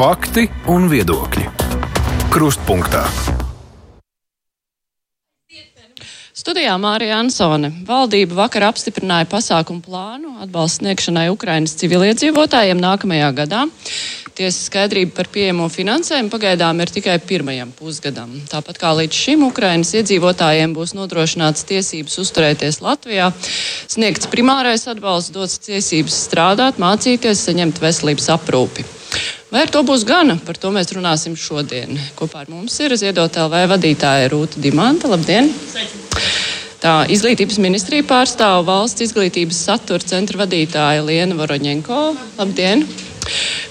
Fakti un viedokļi. Krustpunktā. Studijā Mārija Ansone. Valdība vakar apstiprināja pasākumu plānu atbalstu sniegšanai Ukrainas civiliedzīvotājiem nākamajā gadā. Tiesa skaidrība par pieejamo finansējumu pagaidām ir tikai pirmajam pusgadam. Tāpat kā līdz šim Ukrainas iedzīvotājiem būs nodrošināts tiesības uzturēties Latvijā, sniegts primārais atbalsts, dots tiesības strādāt, mācīties, saņemt veselības aprūpi. Vai ar to būs gana? Par to mēs runāsim šodien. Kopā ar mums ir Ziedot LV vadītāja Rūta Dimanta. Labdien! Tā izglītības ministrija pārstāv valsts izglītības satura centra vadītāja Liena Voroņenko. Labdien!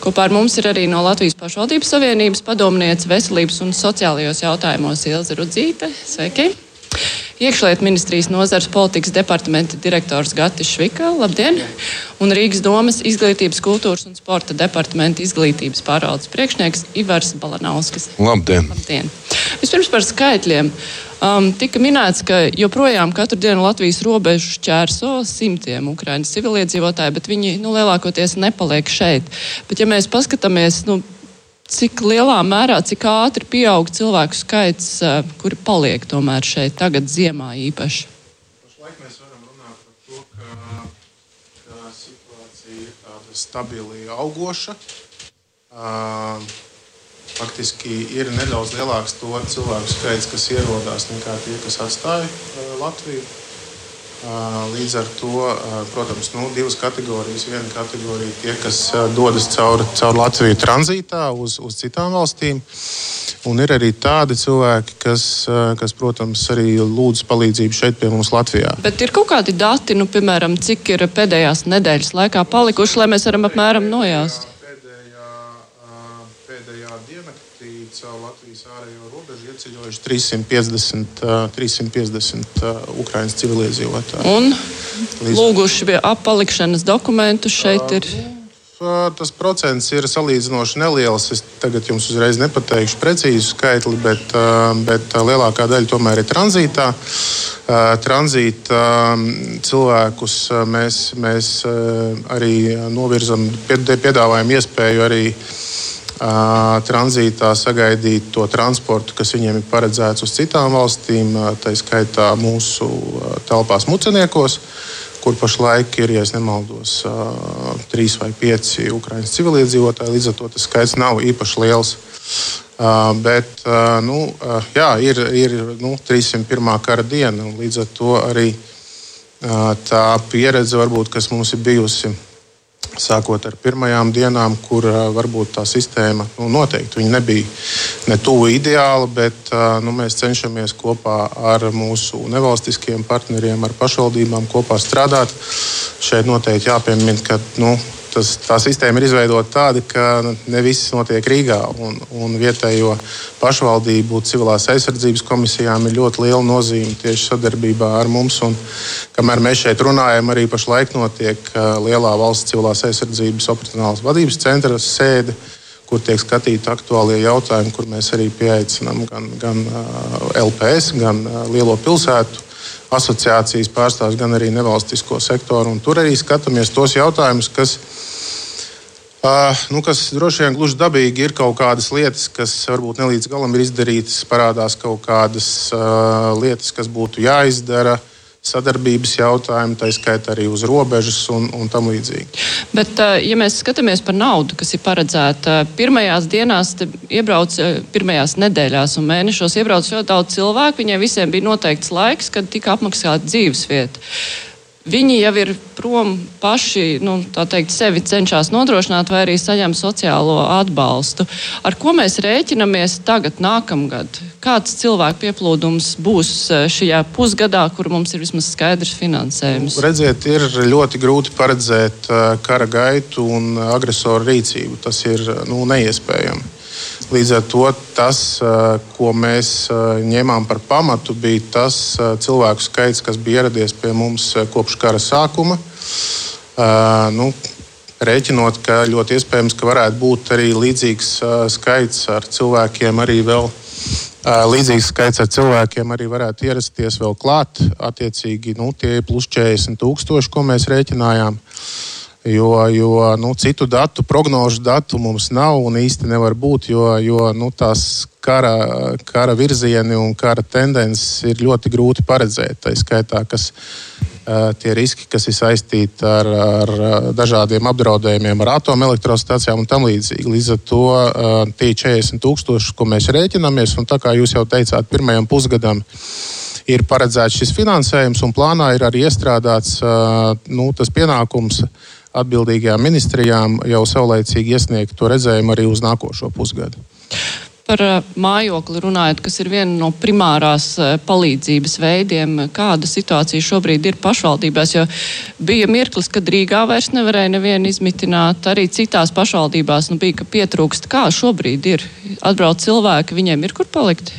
Kopā ar mums ir arī no Latvijas pašvaldības savienības padomniece veselības un sociālajos jautājumos Ilza Rudzīte. Sveiki! Iekšlietu ministrijas nozars politikas departamenta direktors Gatis Švika. Labdien! Un Rīgas domas izglītības, kultūras un sporta departamenta izglītības pārvaldes priekšnieks Ivars Balanauskas. Labdien! Labdien. Vispirms par skaitļiem. Um, tika minēts, ka joprojām katru dienu Latvijas robežu šķērso simtiem Ukraiņas civiliedzīvotāju, bet viņi nu, lielākoties nepaliek šeit. Bet, ja mēs paskatāmies, nu, cik lielā mērā, cik ātri pieaug cilvēku skaits, eh, kuri paliek tomēr šeit tagad ziemā īpaši? Pašlaik mēs varam runāt par to, ka, ka situācija ir tāda stabili augoša. Uh, faktiski ir nedaudz lielāks to cilvēku skaits, kas ierodās, nekā tie, kas atstāja uh, Latviju. Līdz ar to, protams, nu, divas kategorijas. Viena kategorija tie, kas dodas caur, caur Latviju tranzītā uz, uz citām valstīm. Un ir arī tādi cilvēki, kas, kas, protams, arī lūdz palīdzību šeit pie mums Latvijā. Bet ir kaut kādi dati, nu, piemēram, cik ir pēdējās nedēļas laikā palikuši, lai mēs varam apmēram nojaust? Diennaktī caur Latvijas ārējo robežu ieceļojuši 350, 350 Ukraiņas civiliedzīvotāji. Un lūguši pie appalikšanas dokumentus šeit ir. Tas procents ir salīdzinoši neliels. Es tagad jums uzreiz nepateikšu precīzu skaitli, bet, bet lielākā daļa tomēr ir tranzītā. Tranzīta cilvēkus mēs, mēs arī novirzam, piedāvājam iespēju arī tranzītā sagaidīt to transportu, kas viņiem ir paredzēts uz citām valstīm, tā skaitā mūsu telpās muceniekos, kur pašlaik ir, ja nemaldos, trīs vai pieci Ukraiņas civiliedzīvotāji. Līdz ar to tas skaits nav īpaši liels. Bet nu, jā, ir, ir nu, 301. kara diena, un līdz ar to arī tā pieredze, varbūt, kas mums ir bijusi sākot ar pirmajām dienām, kur varbūt tā sistēma nu, noteikti nebija ne tuvu ideāla, bet nu, mēs cenšamies kopā ar mūsu nevalstiskiem partneriem, ar pašvaldībām kopā strādāt. Šeit noteikti jāpiemina, ka nu, tas, tā sistēma ir izveidota tāda, ka ne viss notiek Rīgā. Un, un vietējo pašvaldību civilās aizsardzības komisijām ir ļoti liela nozīme tieši sadarbībā ar mums. Un, kamēr mēs šeit runājam, arī pašlaik notiek lielā valsts civilās aizsardzības operacionālās vadības centra sēde kur tiek skatīti aktuālie jautājumi, kur mēs arī pieaicinām gan, gan LPS, gan lielo pilsētu asociācijas pārstāvjus, gan arī nevalstisko sektoru. Un tur arī skatāmies tos jautājumus, kas Uh, nu, kas droši vien gluži dabīgi ir kaut kādas lietas, kas varbūt ne līdz galam ir izdarītas, parādās kaut kādas uh, lietas, kas būtu jāizdara. Sadarbības jautājumi, tā skaitā arī uz robežas un, un tam līdzīgi. Bet, ja mēs skatāmies par naudu, kas ir paredzēta pirmajās dienās, iebrauc pirmajās nedēļās un mēnešos, iebrauc ļoti daudz cilvēku. Viņiem visiem bija noteikts laiks, kad tika apmaksāta dzīvesvieta. Viņi jau ir prom paši, nu, tā teikt, sevi cenšas nodrošināt, vai arī saņem sociālo atbalstu. Ar ko mēs rēķinamies tagad, nākamgad? Kāds cilvēku pieplūdums būs e, šajā pusgadā, kur mums ir vismaz skaidrs finansējums? Redziet, ir ļoti grūti paredzēt e, kara gaitu un agresoru rīcību. Tas ir nu, neiespējami. Līdz ar to tas, ko mēs ņēmām par pamatu, bija tas cilvēku skaits, kas bija ieradies pie mums kopš kara sākuma. Nu, Rēķinot, ka ļoti iespējams, ka varētu būt arī līdzīgs skaits ar cilvēkiem, arī vēl līdzīgs skaits ar cilvēkiem arī varētu ierasties vēl klāt. Attiecīgi, nu, tie ir plus 40 tūkstoši, ko mēs rēķinājām. Jo, jo nu, citu datu, prognožu datu mums nav un īsti nevar būt, jo, jo nu, tās kara, kara virzieni un kara tendences ir ļoti grūti paredzēt. Tā skaitā, kas tie riski, kas ir saistīti ar, ar dažādiem apdraudējumiem, ar atomelektrostacijām un tam līdzīgi. Līdz ar to tie 40 tūkstoši, ko mēs rēķinamies, un tā kā jūs jau teicāt, pirmajam pusgadam ir paredzēts šis finansējums, un plānā ir arī iestrādāts nu, tas pienākums atbildīgajām ministrijām jau saulēcīgi iesniegt to redzējumu arī uz nākošo pusgadu. Par eh, mājokli runājot, kas ir viena no primārās eh, palīdzības veidiem, kāda situācija šobrīd ir pašvaldībās, jo bija mirklis, kad Rīgā vairs nevarēja nevienu izmitināt, arī citās pašvaldībās nu, bija, ka pietrūkst. Kā šobrīd ir? Atbrauc cilvēki, viņiem ir kur palikt?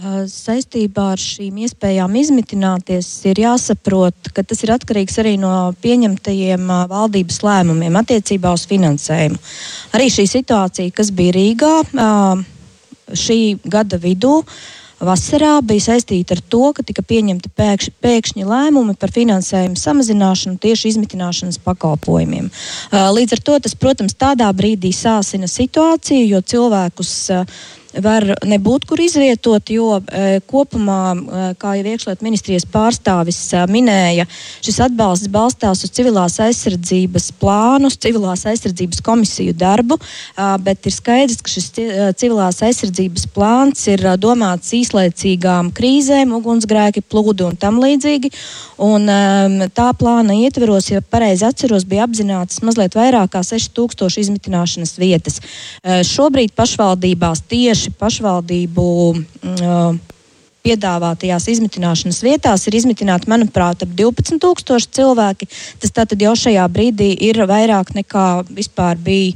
Saistībā ar šīm iespējām izmitināties, ir jāsaprot, ka tas ir atkarīgs arī no pieņemtajiem valdības lēmumiem attiecībā uz finansējumu. Arī šī situācija, kas bija Rīgā šī gada vidū, vasarā bija saistīta ar to, ka tika pieņemti pēkš, pēkšņi lēmumi par finansējumu samazināšanu tieši izmitināšanas pakalpojumiem. Līdz ar to tas, protams, tādā brīdī sāsina situāciju, jo cilvēkus var nebūt kur izvietot, jo e, kopumā, e, kā jau iekšlietu ministrijas pārstāvis e, minēja, šis atbalsts balstās uz civilās aizsardzības plānu, uz civilās aizsardzības komisiju darbu, bet ir skaidrs, ka šis civilās aizsardzības plāns ir domāts īslaicīgām krīzēm, ugunsgrēki, plūdu un tam līdzīgi. Un, tā plāna ietveros, ja pareizi atceros, bija apzināts mazliet vairāk kā 6000 izmitināšanas vietas. Šobrīd pašvaldībās tieši tieši pašvaldību uh, piedāvātajās izmitināšanas vietās ir izmitināti, manuprāt, ap 12,000 cilvēki. Tas tātad jau šajā brīdī ir vairāk nekā vispār bija.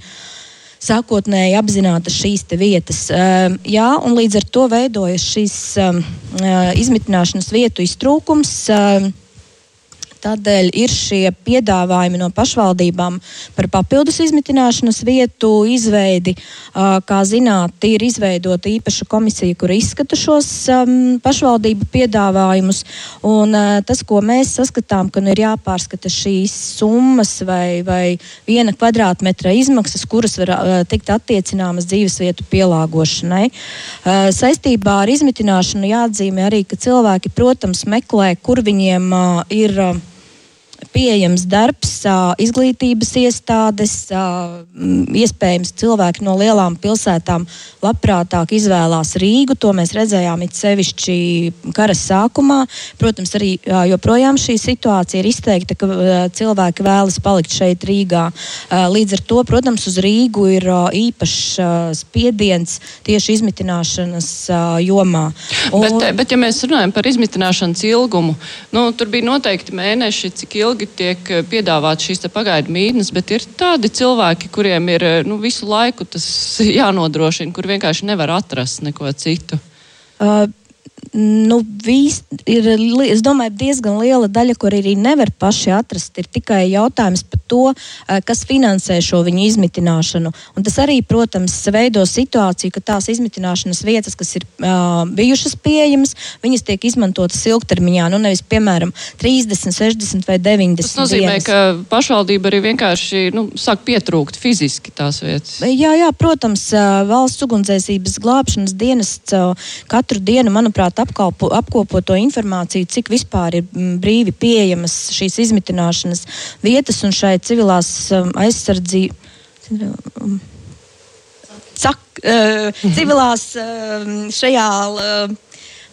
Sākotnēji apzināta šīs vietas. Uh, jā, un līdz ar to veidojas šis uh, izmitināšanas vietu iztrūkums. Uh, Tādēļ ir šie piedāvājumi no pašvaldībām par papildus izmitināšanas vietu izveidi. Kā zināt, ir izveidota īpaša komisija, kur izskata šos um, pašvaldību piedāvājumus. Un, tas, ko mēs saskatām, ka nu, ir jāpārskata šīs summas vai, vai viena kvadrātmetra izmaksas, kuras var tikt attiecināmas dzīvesvietu pielāgošanai. Saistībā ar izmitināšanu jāatzīmē arī, ka cilvēki, protams, meklē, kur viņiem ir. Pieejams darbs, izglītības iestādes, iespējams cilvēki no lielām pilsētām labprātāk izvēlās Rīgu. To mēs redzējām it sevišķi kara sākumā. Protams, arī joprojām šī situācija ir izteikta, ka cilvēki vēlas palikt šeit Rīgā. Līdz ar to, protams, uz Rīgu ir īpašs spiediens tieši izmitināšanas jomā. Un... Bet, bet, ja mēs runājam par izmitināšanas ilgumu, nu, tur bija noteikti mēneši, cik ilgi ilgi tiek eh, piedāvāts šīs pagaidu mītnes, bet ir tādi cilvēki, kuriem ir eh, nu, visu laiku tas jānodrošina, kur vienkārši nevar atrast neko citu. Uh, nu, vis, ir domāju, diezgan liela daļa, kur arī nevar paši atrast. Ir tikai jautājums par to, eh, kas finansē šo viņu izmitināšanu. Un tas arī, protams, veido situāciju, ka tās izmitināšanas vietas, kas ir uh, bijušas pieejamas, viņas tiek izmantotas ilgtermiņā. Nu, nevis, piemēram, 30, 60 vai 90. Tas nozīmē, dienas. ka pašvaldība arī vienkārši nu, sāk pietrūkt fiziski tās vietas. Jā, jā protams, valsts ugunsdzēsības glābšanas dienests katru dienu, manuprāt, apkalpo, apkopoto informāciju, cik vispār ir mm, brīvi pieejamas šīs izmitināšanas vietas un šai civilās um, aizsardzības. Um, cak, uh, civilās uh, šajā uh,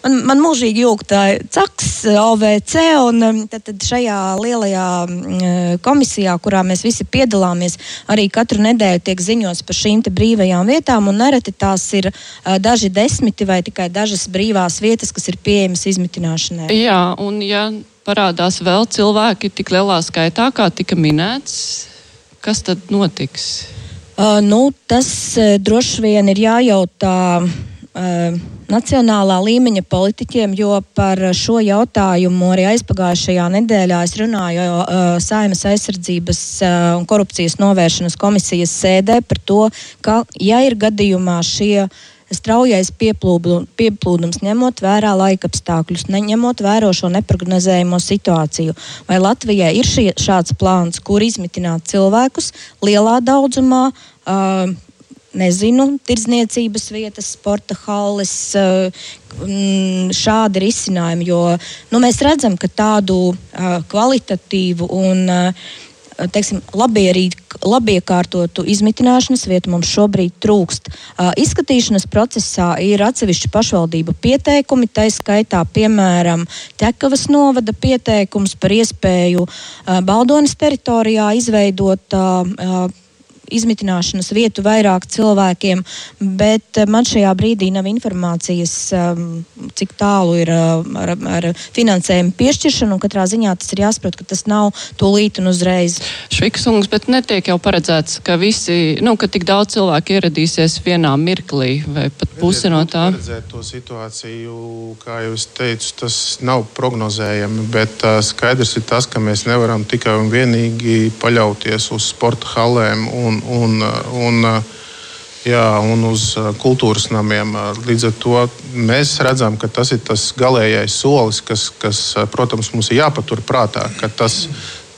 Man, man mūžīgi jūgta CAKS, OVC un um, tad, tad šajā lielajā mm, komisijā, kurā mēs visi piedalāmies, arī katru nedēļu tiek ziņots par šīm brīvajām vietām. Nereti tās ir uh, daži desmiti vai tikai dažas brīvās vietas, kas ir pieejamas izmitināšanai. Jā, un ja parādās vēl cilvēki tik lielā skaitā, kā tika minēts, kas tad notiks? Uh, nu, tas droši vien ir jājautā. Uh, nacionālā līmeņa politiķiem, jo par šo jautājumu arī aizpagājušajā nedēļā es runāju uh, Saimas aizsardzības uh, un korupcijas novēršanas komisijas sēdē par to, ka, ja ir gadījumā šie straujais pieplūdums, ņemot vērā laika apstākļus, ņemot vērā šo neparedzējumu situāciju. Vai Latvijai ir šie, šāds plāns, kur izmitināt cilvēkus lielā daudzumā? Uh, nezinu, tirdzniecības vietas, sporta halles, šādi risinājumi. Jo nu, mēs redzam, ka tādu kvalitatīvu un teiksim, labiekārtotu izmitināšanas vietu mums šobrīd trūkst. Izskatīšanas procesā ir atsevišķi pašvaldību pieteikumi, tā skaitā, piemēram, Tekavas novada pieteikums par iespēju Baldonas teritorijā izveidot izmitināšanas vietu vairāk cilvēkiem, bet eh, man šajā brīdī nav informācijas, ehm, cik tālu ir eh, ar, ar finansējumu piešķiršanu. Katrā ziņā tas ir jāsaprot, ka tas nav tūlīt un uzreiz. Šviksungs, bet netiek jau paredzēts, ka visi, nu, ka tik daudz cilvēku ieradīsies vienā mirklī vai pat pusi no tā. To situāciju, kā jau es teicu, tas nav prognozējami, bet uh, skaidrs ir tas, ka mēs nevaram tikai un vienīgi paļauties uz sporta halēm un, un, un, jā, un uz kultūras namiem. Līdz ar to mēs redzam, ka tas ir tas galīgais solis, kas, kas, protams, mums ir jāpatur prātā. Tas,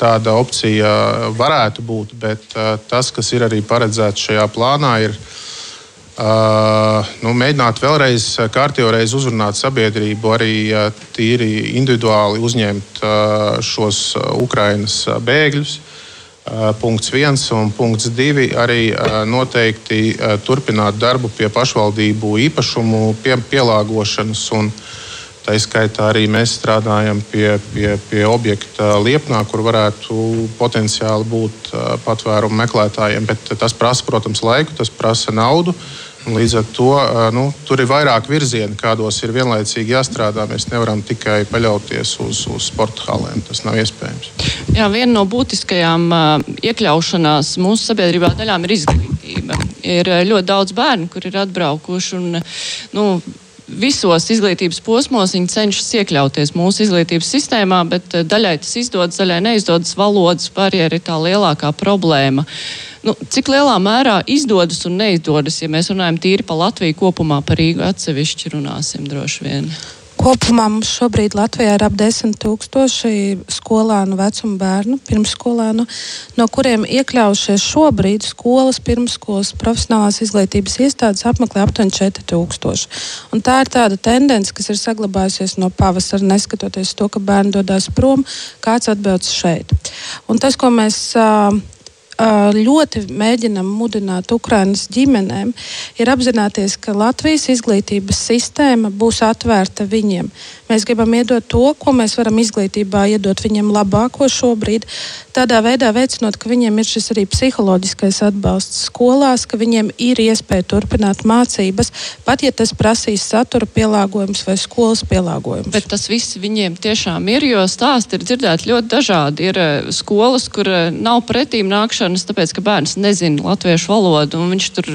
tāda opcija varētu būt, bet tas, kas ir arī paredzēts šajā plānā, ir Uh, nu, mēģināt vēlreiz, kārtībā reiz uzrunāt sabiedrību, arī uh, tīri individuāli uzņemt uh, šos Ukraiņas bēgļus. Uh, Punkts viens un punkts divi arī noteikti turpināt darbu pie pašvaldību īpašumu pie, pielāgošanas. Tā izskaitā arī mēs strādājam pie, pie, pie objekta Liepnā, kur varētu potenciāli būt patvērumu meklētājiem. Bet tas prasa, protams, laiku, tas prasa naudu. Līdz ar to nu, tur ir vairāk virzieni, kādos ir vienlaicīgi jāstrādā. Mēs nevaram tikai paļauties uz, uz sporta halēm. Tas nav iespējams. Jā, viena no būtiskajām iekļaušanās mūsu sabiedrībā daļām ir izglītība. Ir ļoti daudz bērnu, kur ir atbraukuši. Un, nu, visos izglītības posmos viņi cenšas iekļauties mūsu izglītības sistēmā, bet daļai tas izdodas, daļai neizdodas. Valodas barjera ir tā lielākā problēma. Uh, Nu, cik lielā mērā izdodas un neizdodas, ja mēs runājam tīri par Latviju kopumā, par Rīgu atsevišķi runāsim droši vien? Kopumā mums šobrīd Latvijā ir ap 10 tūkstoši skolānu vecuma bērnu, pirmsskolānu, no kuriem iekļaujušies šobrīd skolas, pirmsskolas, profesionālās izglītības iestādes apmeklē aptuveni 4 tūkstoši. Un tā ir tāda tendence, kas ir saglabājusies no pavasara, neskatoties to, ka bērni dodas prom, kāds atbildes šeit. Un tas, ko mēs uh, ļoti mēģinam mudināt Ukraiņas ģimenēm, ir apzināties, ka Latvijas izglītības sistēma būs atvērta viņiem. Mēs gribam iedot to, ko mēs varam izglītībā iedot viņiem labāko šobrīd. Tādā veidā veicinot, ka viņiem ir šis arī psiholoģiskais atbalsts skolās, ka viņiem ir iespēja turpināt mācības, pat ja tas prasīs satura pielāgojums vai skolas pielāgojums. Bet tas viss viņiem tiešām ir, jo stāsti ir dzirdēti ļoti dažādi. Ir skolas, kur nav pretīm nākšanas, tāpēc, ka bērns nezina latviešu valodu, un viņš tur,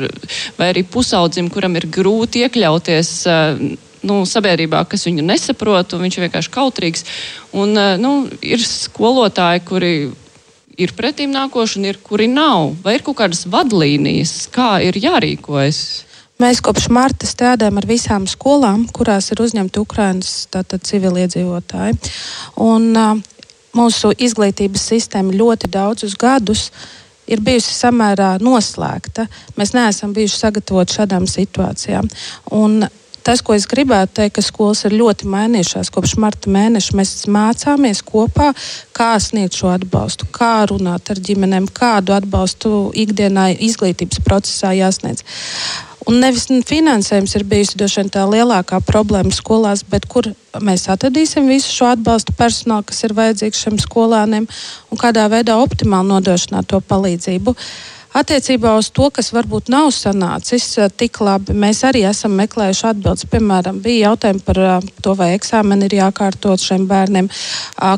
vai arī pusaudzim, kuram ir grūti iekļauties nu, sabiedrībā, kas viņu nesaprot, un viņš ir vienkārši kautrīgs. Un, eh, nu, ir skolotāji, kuri ir pretīm nākoši, un ir kuri nav. Vai ir kaut kādas vadlīnijas, kā ir jārīkojas? Mēs kopš marta strādājam ar visām skolām, kurās ir uzņemti Ukraiņas civiliedzīvotāji. Un, uh, mūsu izglītības sistēma ļoti daudzus gadus ir bijusi samērā noslēgta. Mēs neesam bijuši sagatavoti šādām situācijām. Un tas, ko es gribētu teikt, ka skolas ir ļoti mainījušās kopš marta mēneša. Mēs mācāmies kopā, kā sniegt šo atbalstu, kā runāt ar ģimenēm, kādu atbalstu ikdienā izglītības procesā jāsniedz. Un nevis finansējums ir bijusi vien, tā lielākā problēma skolās, bet kur mēs atradīsim visu šo atbalstu personālu, kas ir vajadzīgs šiem skolāniem un kādā veidā optimāli nodrošināt to palīdzību. Uh, Attiecībā uz to, kas varbūt nav sanācis eh, tik labi, mēs arī esam meklējuši atbildes. Piemēram, bija jautājumi par eh, to, vai eksāmeni ir jākārtot šiem bērniem,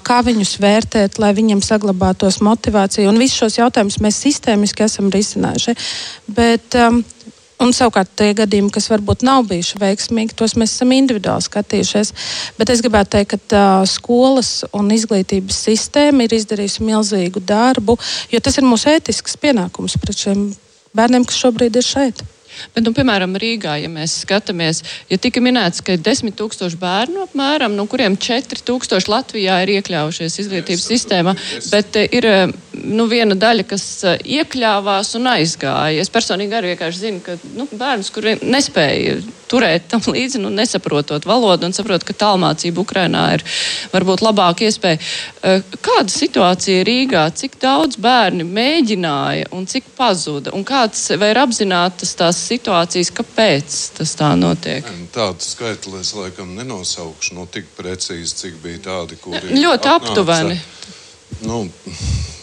kā viņus vērtēt, lai viņiem saglabātos motivācija. Un visus šos jautājumus mēs sistēmiski esam risinājuši. Bet, um, Un savukārt tie gadījumi, kas varbūt nav bijuši veiksmīgi, tos mēs esam individuāli skatījušies. Bet es gribētu teikt, ka tā, skolas un izglītības sistēma ir izdarījusi milzīgu darbu, jo tas ir mūsu ētisks pienākums pret šiem bērniem, kas šobrīd ir šeit. Bet, nu, piemēram, Rīgā, ja mēs skatāmies, ja tika minēts, ka ir 10 tūkstoši bērnu apmēram, no kuriem 4 tūkstoši Latvijā ir iekļaujušies izglītības sistēmā, bet ir nu, viena daļa, kas eh, iekļāvās un aizgāja. Es personīgi arī vienkārši zinu, ka nu, bērnus, kuri nespēja turēt tam līdzi, nu, nesaprotot valodu un saprot, ka tālmācība Ukrainā ir varbūt labāka iespēja. Kāda situācija Rīgā? Cik daudz bērni mēģināja un cik pazuda? Un kāds vai ir apzinātas tās situācijas, kāpēc tas tā notiek? Tādu skaitli es laikam nenosaukšu, no nu, tik precīzi, cik bija tādi, kuri. Ļoti aptuveni. Nu,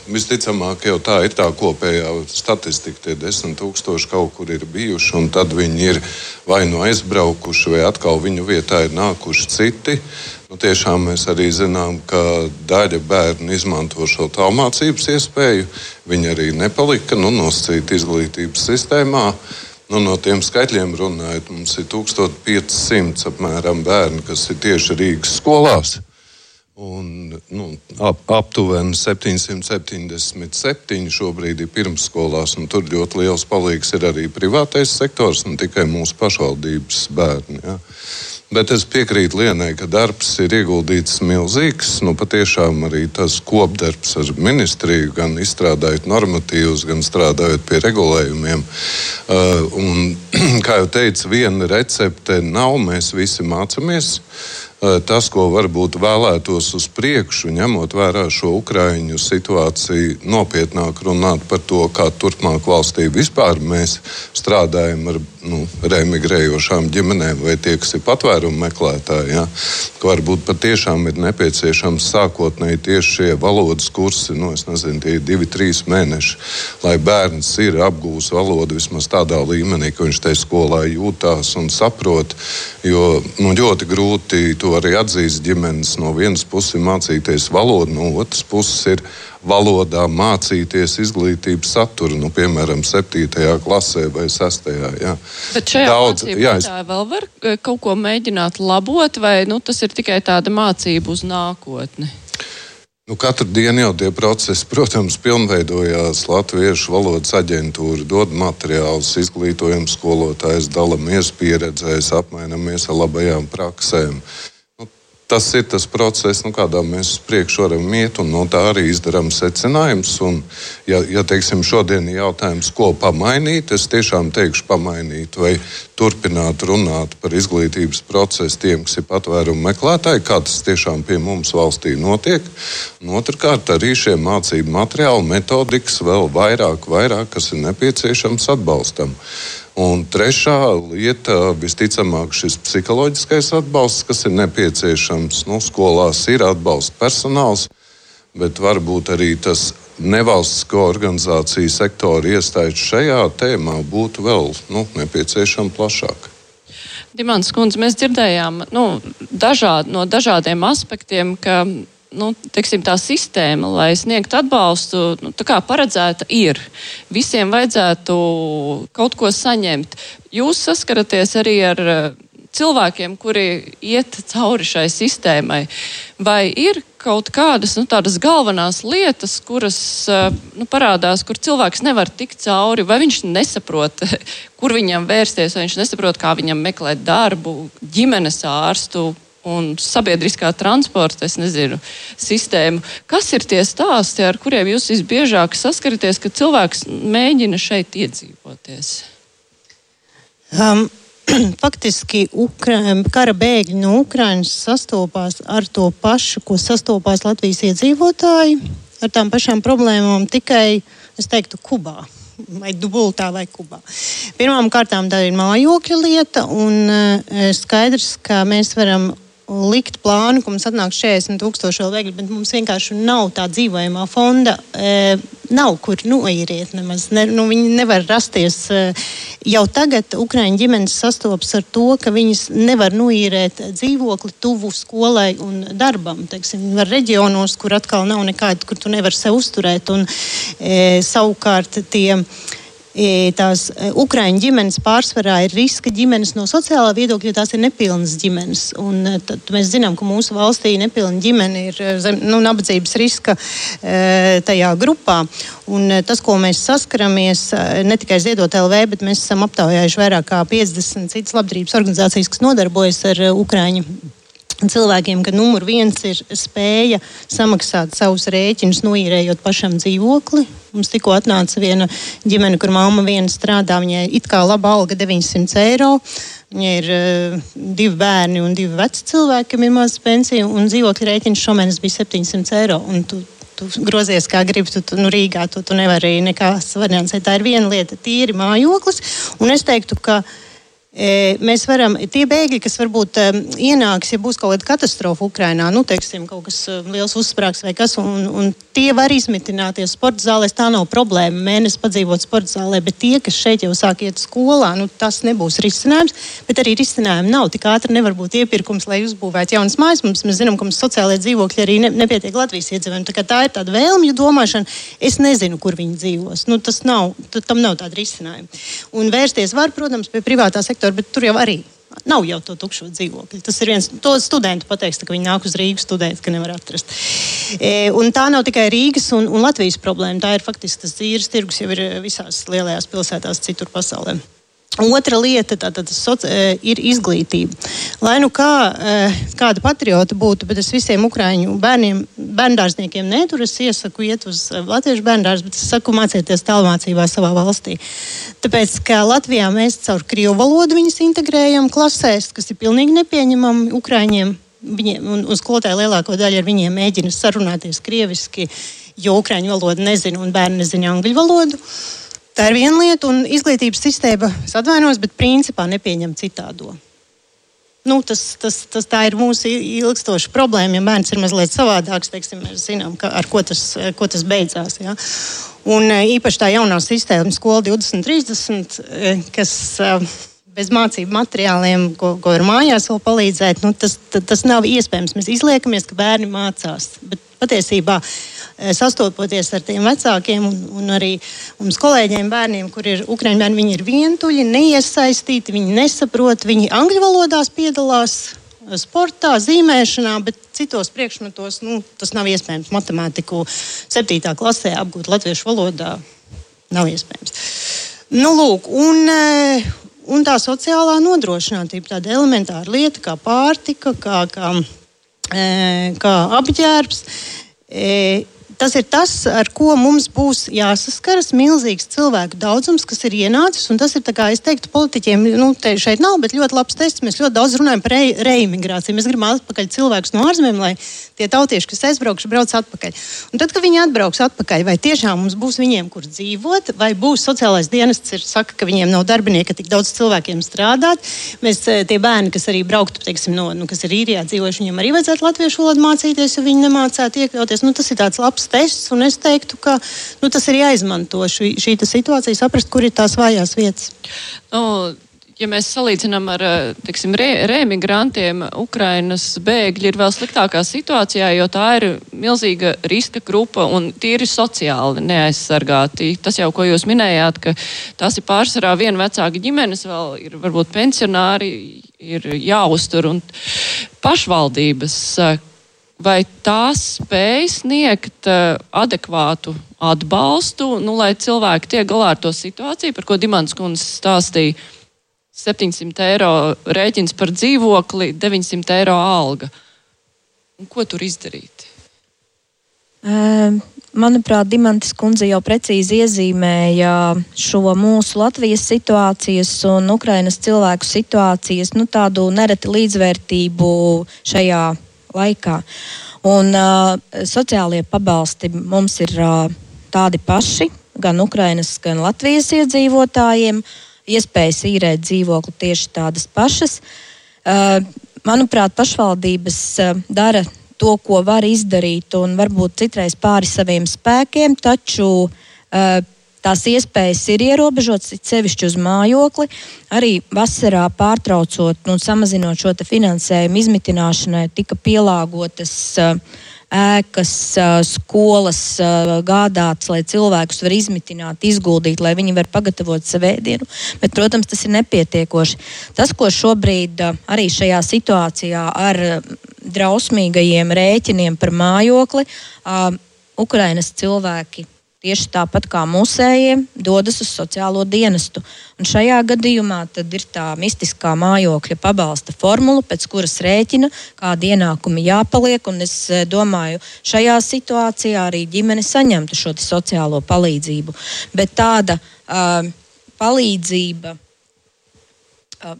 Visticamāk, jau tā ir tā kopējā statistika. Tie desmit tūkstoši kaut kur ir bijuši, un tad viņi ir vai nu aizbraukuši, vai atkal viņu vietā ir nākuši citi. Nu, tiešām mēs arī zinām, ka daļa bērnu izmanto šo tālmācības iespēju. Viņi arī nepalika nu, nosacīti izglītības sistēmā. Nu, no tiem skaitļiem runājot, mums ir 1500 apmēram bērni, kas ir tieši Rīgas skolās. Un, nu, ap, aptuveni 777 šobrīd ir pirmsskolās, un tur ļoti liels palīgs ir arī privātais sektors, ne tikai mūsu pašvaldības bērni. Ja. Bet es piekrītu Lienai, ka darbs ir ieguldīts milzīgs. Nu, patiešām arī tas kopdarbs ar ministriju, gan izstrādājot normatīvus, gan strādājot pie regulējumiem. Uh, un, kā jau teicu, viena recepte nav, mēs visi mācāmies. Uh, tas, ko varbūt vēlētos uz priekšu, ņemot vērā šo ukraiņu situāciju, nopietnāk runāt par to, kā turpmāk valstī vispār mēs strādājam ar nu, remigrējošām ģimenēm vai tie, kas ir patvērumu meklētāji. Ja, varbūt patiešām ir nepieciešams sākotnēji tieši šie valodas kursi, nu, nezinu, tie ir divi, trīs mēneši, lai bērns ir apgūs valodu vismaz tādā līmenī, ka viņš tajā skolā jūtās un saprot. Jo nu, ļoti grūti to arī atzīst ģimenes. No vienas puses mācīties valodu, no otras puses ir valodā mācīties izglītības saturu, nu, piemēram, 7. klasē vai 6. Jā. Bet šajā Daudz, jā, es... vēl var eh, kaut ko mēģināt labot, vai nu, tas ir tikai tāda mācība uz nākotni? Nu, katru dienu jau tie procesi, protams, pilnveidojās. Latviešu valodas aģentūra dod materiālus, izglītojam skolotājus, dalāmies pieredzēs, apmainamies ar labajām praksēm tas ir tas process, nu, kādā mēs uz priekšu varam iet, un no tā arī izdarām secinājumus. Ja, ja teiksim, šodien ir jautājums, ko pamainīt, es tiešām teikšu, pamainīt vai turpināt runāt par izglītības procesu tiem, kas ir patvērumu meklētāji, kā tas tiešām pie mums valstī notiek. Un otrkārt, arī šie mācību materiāli, metodikas vēl vairāk, vairāk kas ir nepieciešams atbalstam. Un trešā lieta, visticamāk, šis psiholoģiskais atbalsts, kas ir nepieciešams. Nu, skolās ir atbalsta personāls, bet varbūt arī tas nevalstisko organizāciju sektora iestājas šajā tēmā būtu vēl nu, nepieciešama plašāk. Dimants Kundze, mēs dzirdējām nu, dažād, no dažādiem aspektiem, ka nu, teiksim, tā sistēma, lai sniegtu atbalstu, nu, paredzēta ir. Visiem vajadzētu kaut ko saņemt. Jūs saskaraties arī ar eh, cilvēkiem, kuri iet cauri šai sistēmai. Vai ir kaut kādas nu, tādas galvenās lietas, kuras eh, nu, parādās, kur cilvēks nevar tikt cauri, vai viņš nesaprot, kur viņam vērsties, vai viņš nesaprot, kā viņam meklēt darbu, ģimenes ārstu, un sabiedriskā transporta nezinu, sistēmu. Kas ir tie stāsti, ar kuriem jūs visbiežāk saskaraties, kad cilvēks mēģina šeit iedzīvoties? Um. Faktiski Ukra kara bēgļi no Ukrainas sastopās ar to pašu, ko sastopās Latvijas iedzīvotāji, ar tām pašām problēmām, tikai, es teiktu, Kubā vai dubultā vai kubā. Pirmkārt, tā ir mājokļa lieta, un uh, skaidrs, ka mēs varam likt plānu, ka mums atnāks 40 tūkstoši vēl bēgļu, bet mums vienkārši nav tā dzīvojamā fonda. E, nav kur noīriet nemaz. Ne, nu, viņi nevar rasties. E, jau tagad Ukraiņu ģimenes sastopas ar to, ka viņas nevar noīrēt dzīvokli tuvu skolai un darbam. Teiksim, var reģionos, kur atkal nav nekāda, kur tu nevari sev uzturēt. Un, e, savukārt tie tās Ukraiņu ģimenes pārsvarā ir riska ģimenes no sociālā viedokļa, jo tās ir nepilnas ģimenes. Un, tad mēs zinām, ka mūsu valstī nepilna ģimene ir zem nu, nabadzības riska tajā grupā. Un tas, ko mēs saskaramies, ne tikai Ziedot LV, bet mēs esam aptaujājuši vairāk kā 50 citas labdarības organizācijas, kas nodarbojas ar Ukraiņu cilvēkiem, ka numur viens ir spēja samaksāt savus rēķinus, noīrējot pašam dzīvokli. Mums tikko atnāca viena ģimene, kur mamma viena strādā. Viņai it kā laba alga 900 eiro. Viņai ir uh, divi bērni un divi veci cilvēki, kam ir maza pensija, un dzīvokļa rēķins šomēnes bija 700 eiro. Tu, tu grozies kā gribi, tu, tu nu, Rīgā tu, tu nevari nekā variants. Tā ir viena lieta, tīri mājoklis. Un es teiktu, ka Mēs varam, tie bēgļi, kas varbūt ienāks, ja būs kaut kāda katastrofa Ukrajinā, nu, teiksim, kaut kas liels uzsprāgs vai kas, un, un tie var izmitināties sporta zālēs, tā nav problēma. Mēnesis padzīvot sporta zālē, bet tie, kas šeit jau sāk iet skolā, nu, tas nebūs risinājums. Bet arī risinājumu nav. Tik ātri nevar būt iepirkums, lai uzbūvētu jaunas mājas. Mums, mēs zinām, ka mums sociālajie dzīvokļi arī ne, nepietiek Latvijas iedzīvotājiem. Tā, tā ir tāda vēlmju domāšana. Es nezinu, kur viņi dzīvos. Nu, tas nav, tam nav tāda risinājuma. Un vērsties var, protams, pie privātā sektora sektoru, bet tur jau arī nav jau to tukšo dzīvokļu. Tas ir viens no studentiem, pateiks, ka viņi nāk uz Rīgas studēt, ka nevar atrast. E, tā nav tikai Rīgas un, un Latvijas problēma. Tā ir faktiski tas īres tirgus jau ir visās lielajās pilsētās citur pasaulē. Otra lieta tātad, soci, e, ir izglītība. Lai nu kā, e, kāda patriota būtu, bet es visiem ukrāņu bērniem, bērndārzniekiem netur, es iesaku iet uz e, latviešu bērndārzu, bet es saku mācieties tālmācībā savā valstī. Tāpēc, ka Latvijā mēs caur krievu valodu viņus integrējam klasēs, kas ir pilnīgi nepieņemami ukrāņiem. Viņiem, un, un skolotāji lielāko daļu ar viņiem mēģina sarunāties krieviski, jo ukrāņu valodu nezina un bērni nezina angļu valodu. Uh, Tā ir viena lieta, un izglītības sistēma, es atvainojos, bet principā nepieņem citādo. Nu, tas, tas, tas, tā ir mūsu ilgstoša problēma. Ja bērns ir mazliet savādāks, teiksim, mēs zinām, ka, ar ko tas, ko tas beidzās. Ja? Un e, īpaši tā jaunā sistēma, skola 2030, e, kas e, bez mācību materiāliem, ko, ko var mājās vēl palīdzēt, nu, tas, tas nav iespējams. Mēs izliekamies, ka bērni mācās. Bet patiesībā Eh, sastopoties ar tiem vecākiem un, un arī mums kolēģiem, bērniem, kur ir ukraiņu bērni, viņi ir vientuļi, neiesaistīti, viņi nesaprot, viņi angļu valodās piedalās eh, sportā, zīmēšanā, bet citos priekšmetos nu, tas nav iespējams. Matemātiku 7. klasē apgūt latviešu valodā nav iespējams. Nu, lūk, un, eh, un tā sociālā nodrošinātība, tāda elementāra lieta kā pārtika, kā, kā, kā apģērbs tas ir tas, ar ko mums būs jāsaskaras. Milzīgs cilvēku daudzums, kas ir ienācis. Tas ir, kā es teiktu, politiķiem, nu, te šeit nav, bet ļoti labs tests. Mēs ļoti daudz runājam par re reimigrāciju. Mēs gribam atpakaļ cilvēkus no ārzemēm, lai tie tautieši, kas aizbraukšu, brauc atpakaļ. Un tad, kad viņi atbrauks atpakaļ, vai tiešām mums būs viņiem, kur dzīvot, vai būs sociālais dienests, ir, saka, ka viņiem nav darbinieki, ka tik daudz cilvēkiem strādāt. Mēs eh, tie bērni, kas arī brauktu, teiksim, no, nu, kas ir īrijā dzīvojuši, viņiem arī vajadzētu latviešu valodu mācīties, ja viņi nemācētu iekļauties. Nu, tas ir tāds labs tests, un es teiktu, ka nu, tas ir jāizmanto šī, šī situācija, saprast, kur ir tās vājās vietas. Nu, ja mēs salīdzinām ar tiksim, re, reemigrantiem, Ukrainas bēgļi ir vēl sliktākā situācijā, jo tā ir milzīga riska grupa un tīri sociāli neaizsargāti. Tas jau, ko jūs minējāt, ka tās ir pārsvarā viena vecāka ģimenes, vēl ir varbūt pensionāri, ir jāuztur un pašvaldības vai tās spēj sniegt uh, adekvātu atbalstu, nu, lai cilvēki tiek galā ar to situāciju, par ko Dimants kundze stāstīja. 700 eiro rēķins par dzīvokli, 900 eiro alga. Un ko tur izdarīt? Uh, manuprāt, Dimantas kundze jau precīzi iezīmēja šo mūsu Latvijas situācijas un Ukrainas cilvēku situācijas, nu, tādu nereti līdzvērtību šajā laikā. Un, uh, sociālie pabalsti mums ir uh, tādi paši, gan Ukrainas, gan Latvijas iedzīvotājiem. Iespējas īrēt dzīvokli tieši tādas pašas. Uh, manuprāt, pašvaldības uh, dara to, ko var izdarīt, un varbūt citreiz pāri saviem spēkiem, taču uh, tās iespējas ir ierobežotas, sevišķi uz mājokli. Arī vasarā pārtraucot, nu, samazinot šo finansējumu izmitināšanai, tika pielāgotas. Ēkas, skolas gādātas, lai cilvēkus var izmitināt, izguldīt, lai viņi var pagatavot savu ēdienu. Bet, protams, tas ir nepietiekoši. Tas, ko šobrīd arī šajā situācijā ar drausmīgajiem rēķiniem par mājokli, Ukrainas cilvēki tieši tāpat kā mūsējie, dodas uz sociālo dienestu. Un šajā gadījumā ir tā mistiskā mājokļa pabalsta formula, pēc kuras rēķina, kādi ienākumi jāpaliek. Es eh, domāju, šajā situācijā arī ģimene saņemtu šo sociālo palīdzību. Bet tāda uh, palīdzība. Uh,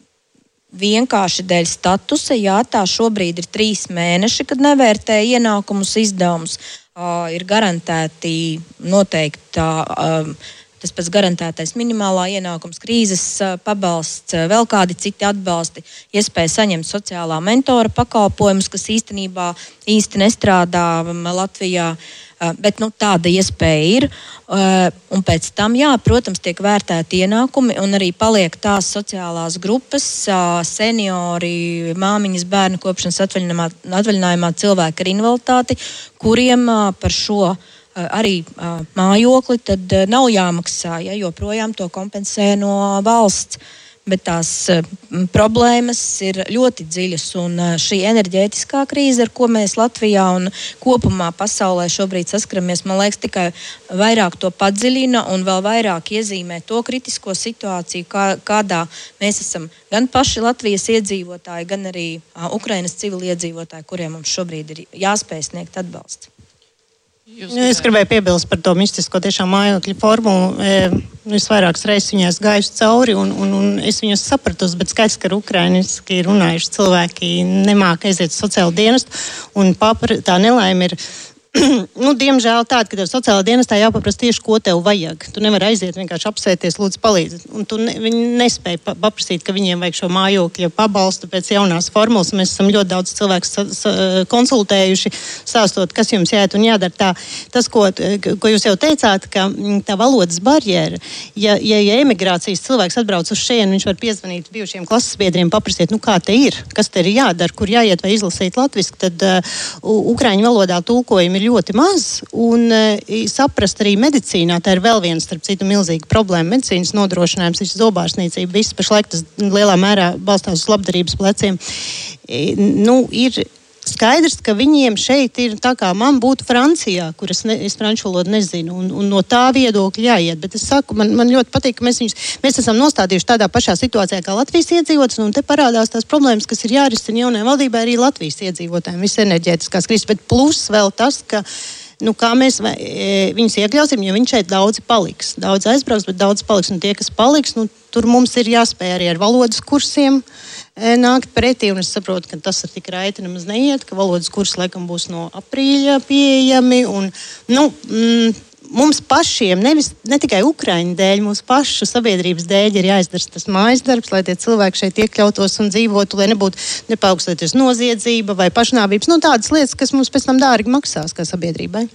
vienkārši dēļ statusa, jā, tā šobrīd ir trīs mēneši, kad nevērtē ienākumus, izdevumus uh, ir garantēti noteikti. Uh, Tas pats garantētais minimālā ienākums, krīzes pabalsts, vēl kādi citi atbalsti, iespēja saņemt sociālā mentora pakalpojumus, kas īstenībā īsti nestrādā Latvijā. Uh, bet nu, tāda iespēja ir. Eh, un pēc tam, jā, protams, tiek vērtēti ienākumi un arī paliek tās sociālās grupas, eh, seniori, māmiņas, bērnu kopšanas atvaļinājumā, atvaļinājumā cilvēki ar invaliditāti, kuriem par šo arī mājokli nav jāmaksā, ja joprojām to kompensē no valsts bet tās uh, problēmas ir ļoti dziļas. Un uh, šī enerģētiskā krīze, ar ko mēs Latvijā un kopumā pasaulē šobrīd saskaramies, man liekas, tikai vairāk to padziļina un vēl vairāk iezīmē to kritisko situāciju, kā, kādā mēs esam gan paši Latvijas iedzīvotāji, gan arī Ukrainas civiliedzīvotāji, kuriem mums šobrīd ir jāspēj sniegt atbalstu. Jūs nu, es gribēju piebilst par to mistisko tiešām mājokļu formulu. E, es vairākas reizes viņās gājuši cauri, un, un, un es viņas sapratu, bet skaidrs, ka ukrainiski runājuši cilvēki nemāk aiziet sociālo dienestu, un papra, tā nelaime ir nu, diemžēl tāda, ka tev sociālā dienestā jāpaprasa tieši, ko tev vajag. Tu nevari aiziet vienkārši apsēties, lūdzu, palīdziet. Un tu ne, viņi nespēja pa, paprasīt, ka viņiem vajag šo mājokļa pabalstu pēc jaunās formulas. Mēs esam ļoti daudz cilvēku konsultējuši, stāstot, kas jums jāiet un jādara. Tā, tas, ko, ko jūs jau teicāt, ka mm, tā valodas barjera, ja, ja, ja emigrācijas cilvēks atbrauc uz šejienu, viņš var piezvanīt bijušiem klases biedriem, paprasīt, nu, kā te ir, kas te ir jādara, kur jāiet vai izlasīt latviešu, tad uh, ukraiņu valodā tulkojumi ir ļoti maz. Un uh, saprast arī medicīnā, tā ir vēl viena, starp citu, milzīga problēma. Medicīnas nodrošinājums, viss zobārstniecība, viss pašlaik tas lielā mērā balstās uz labdarības pleciem. Nu, ir, skaidrs, ka viņiem šeit ir tā kā man būtu Francijā, kur es, ne, es franču valodu nezinu, un, un no tā viedokļa jāiet. Bet es saku, man, man ļoti patīk, ka mēs, viņus, mēs esam nostādījuši tādā pašā situācijā kā Latvijas iedzīvotājs, un te parādās tās problēmas, kas ir jārisina jaunajai valdībai arī Latvijas iedzīvotājiem, visas enerģētiskās krīzes, bet plus vēl tas, ka nu, kā mēs vai, e, viņus iekļausim, jo viņi šeit daudzi paliks. Daudz aizbrauks, bet daudz paliks. Un tie, kas paliks, nu, tur mums ir jāspēj arī ar valodas kursiem e, nākt pretī. Es saprotu, ka tas ar tik raiti nemaz neiet, ka valodas kursi laikam būs no aprīļa pieejami. Un, nu, mm, mums pašiem, nevis ne tikai Ukraiņu dēļ, mūsu pašu sabiedrības dēļ ir jāizdara tas mājas darbs, lai tie cilvēki šeit iekļautos un dzīvotu, lai nebūtu nepaukstīties noziedzība vai pašnāvības. Nu, tādas lietas, kas mums pēc tam dārgi maksās kā sabiedrībai.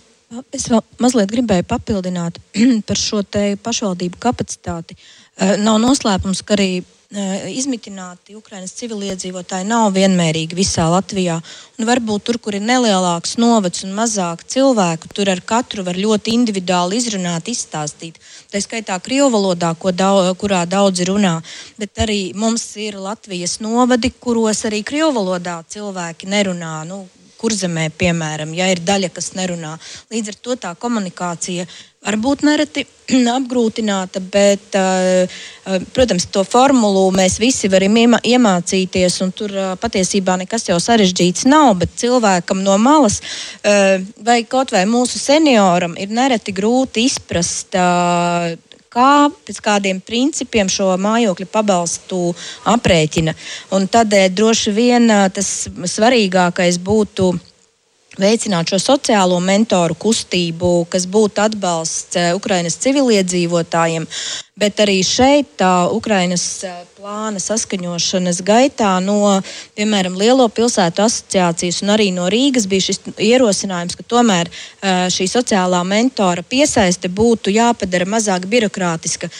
Es vēl mazliet gribēju papildināt par šo pašvaldību kapacitāti. Eh, nav noslēpums, ka arī izmitināti Ukraiņas civiliedzīvotāji nav vienmērīgi visā Latvijā. Un varbūt tur, kur ir nelielāks novads un mazāk cilvēku, tur ar katru var ļoti individuāli izrunāt, izstāstīt. Tā skaitā krievu valodā, daudz, kurā daudzi runā, bet arī mums ir Latvijas novadi, kuros arī krievu valodā cilvēki nerunā. Nu, kurzemē, piemēram, ja ir daļa, kas nerunā. Līdz ar to tā komunikācija var būt nereti apgrūtināta, bet, uh, uh, protams, to formulu mēs visi varam iemācīties, un tur uh, patiesībā nekas jau sarežģīts nav, bet cilvēkam no malas vai kaut vai mūsu senioram ir nereti grūti izprast kā pēc kādiem principiem šo mājokļu pabalstu aprēķina. Un tādēļ droši vien tas svarīgākais būtu veicināt šo sociālo mentoru kustību, kas būtu atbalsts Ukraiņas civiliedzīvotājiem. Bet arī šeit tā Ukraiņas plāna saskaņošanas gaitā no, piemēram, Lielo pilsētu asociācijas un arī no Rīgas bija šis ierosinājums, ka tomēr šī sociālā mentora piesaiste būtu jāpadara mazāk birokrātiska,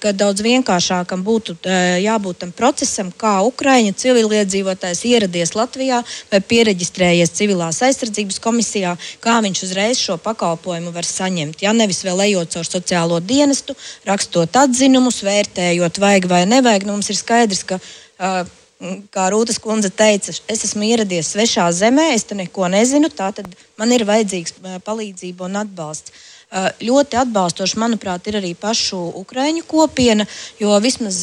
ka daudz vienkāršākam būtu jābūt tam procesam, kā Ukraiņu civiliedzīvotājs ieradies Latvijā vai pieregistrējies civilās aizsardzības komisijā, kā viņš uzreiz šo pakalpojumu var saņemt. Ja nevis vēl ejot caur sociālo dienestu, rakstot atzinumus, vērtējot, vajag vai nevajag, nu, mums ir skaidrs, ka. Kā Rūtas kundze teica, es esmu ieradies svešā zemē, es te neko nezinu, tātad man ir vajadzīgs palīdzība un atbalsts. Ļoti atbalstoši, manuprāt, ir arī pašu ukraiņu kopiena, jo vismaz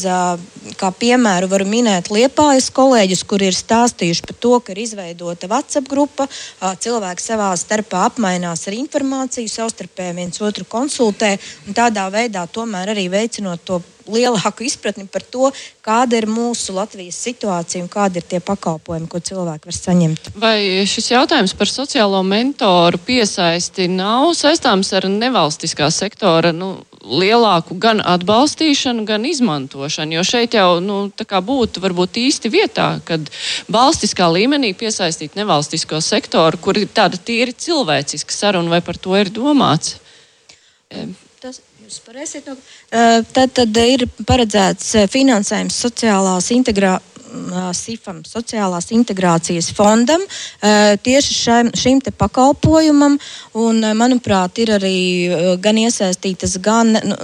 kā piemēru varu minēt Liepājas kolēģus, kuri ir stāstījuši par to, ka ir izveidota WhatsApp grupa, cilvēki savā starpā apmainās ar informāciju, savstarpēji viens otru konsultē un tādā veidā tomēr arī veicinot to lielāku izpratni par to, kāda ir mūsu Latvijas situācija un kādi ir tie pakalpojumi, ko cilvēki var saņemt. Vai šis jautājums par sociālo mentoru piesaisti nav saistāms ar nevalstiskā sektora nu, lielāku gan atbalstīšanu, gan izmantošanu? Jo šeit jau nu, būtu varbūt īsti vietā, kad valstiskā līmenī piesaistīt nevalstisko sektoru, kur ir tāda tīri cilvēciska saruna, vai par to ir domāts? Tas Jūs pareiziet. No, tad, tad ir paredzēts finansējums sociālās integrācijas. SIFam, sociālās integrācijas fondam, tieši šim, šim pakalpojumam. Un, manuprāt, ir arī gan iesaistītas gan nu,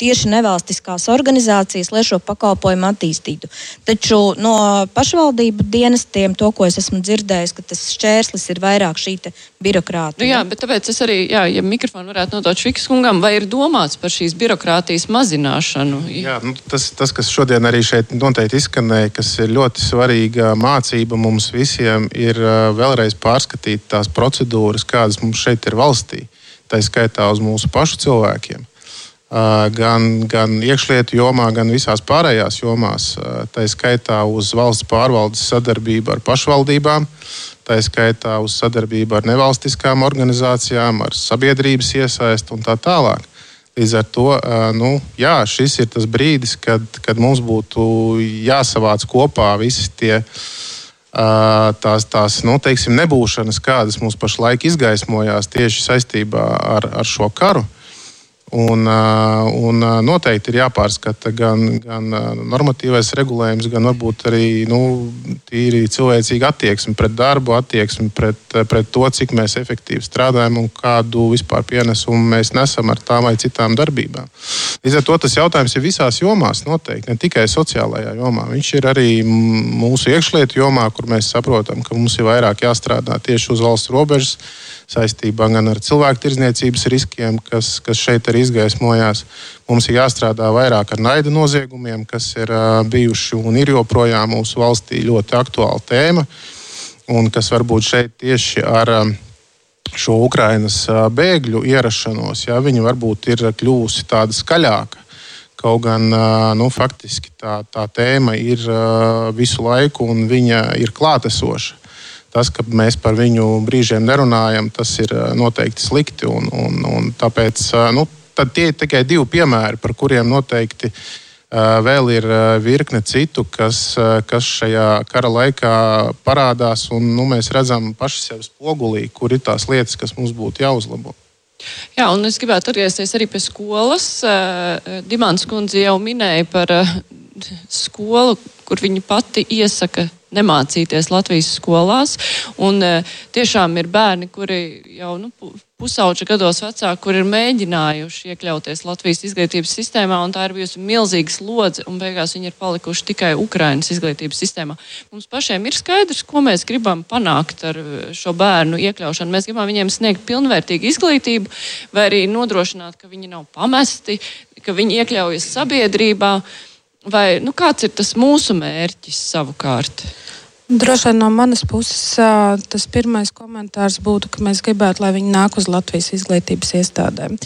tieši nevalstiskās organizācijas, lai šo pakalpojumu attīstītu. Taču no pašvaldību dienestiem to, ko es esmu dzirdējis, ka tas šķērslis ir vairāk šī birokrātija. Nu jā, bet tāpēc es arī, jā, ja mikrofonu varētu nodot Švikas kungam, vai ir domāts par šīs birokrātijas mazināšanu? Jā, nu, tas, tas, kas šodien arī šeit noteikti izskanēja, kas ir ļoti svarīga mācība mums visiem, ir vēlreiz pārskatīt tās procedūras, kādas mums šeit ir valstī. Tā skaitā uz mūsu pašu cilvēkiem gan, gan iekšlietu jomā, gan visās pārējās jomās. Tā skaitā uz valsts pārvaldes sadarbību ar pašvaldībām, tā skaitā uz sadarbību ar nevalstiskām organizācijām, ar sabiedrības iesaistu un tā tālāk. Līdz ar to nu, jā, šis ir tas brīdis, kad, kad mums būtu jāsavāc kopā visi tie tās, tās nu, teiksim, nebūšanas, kādas mums pašlaik izgaismojās tieši saistībā ar, ar šo karu. Uh, Un, un noteikti ir jāpārskata gan, gan normatīvais regulējums, gan varbūt arī nu, tīri cilvēcīga attieksme pret darbu, attieksme pret, pret to, cik mēs efektīvi strādājam un kādu vispār pienesumu mēs nesam ar tām vai citām darbībām. Līdz ar to tas jautājums ir visās jomās, noteikti ne tikai sociālajā jomā. Viņš ir arī mūsu iekšlietu jomā, kur mēs saprotam, ka mums ir vairāk jāstrādā tieši uz valsts robežas saistībā gan ar cilvēku tirdzniecības riskiem, kas, kas šeit arī izgaismojās. Mums ir jāstrādā vairāk ar naida noziegumiem, kas ir bijuši un ir joprojām mūsu valstī ļoti aktuāla tēma, un kas varbūt šeit tieši ar šo Ukrainas bēgļu ierašanos, ja viņi varbūt ir kļuvusi tāda skaļāka. Kaut gan nu, faktiski tā, tā tēma ir visu laiku un viņa ir klātesoša tas, ka mēs par viņu brīžiem nerunājam, tas ir noteikti slikti. Un, un, un tāpēc nu, tie ir tikai divi piemēri, par kuriem noteikti vēl ir virkne citu, kas, kas šajā kara laikā parādās. Un, nu, mēs redzam paši sev spogulī, kur ir tās lietas, kas mums būtu jāuzlabo. Jā, un es gribētu atgriezties arī pie skolas. Dimants kundze jau minēja par skolu, kur viņa pati iesaka nemācīties Latvijas skolās. Un, e, tiešām ir bērni, kuri jau nu, pusauģa gados vecāki, kur ir mēģinājuši iekļauties Latvijas izglītības sistēmā, un tā ir bijusi milzīga slodze, un beigās viņi ir palikuši tikai Ukraiņas izglītības sistēmā. Mums pašiem ir skaidrs, ko mēs gribam panākt ar šo bērnu iekļaušanu. Mēs gribam viņiem sniegt pilnvērtīgu izglītību, vai arī nodrošināt, ka viņi nav pamesti, ka viņi iekļaujas sabiedrībā. Vai, nu, kāds ir tas mūsu mērķis savukārt? Droši vien no manas puses tas pirmais komentārs būtu, ka mēs gribētu, lai viņi nāk uz Latvijas izglītības iestādēm.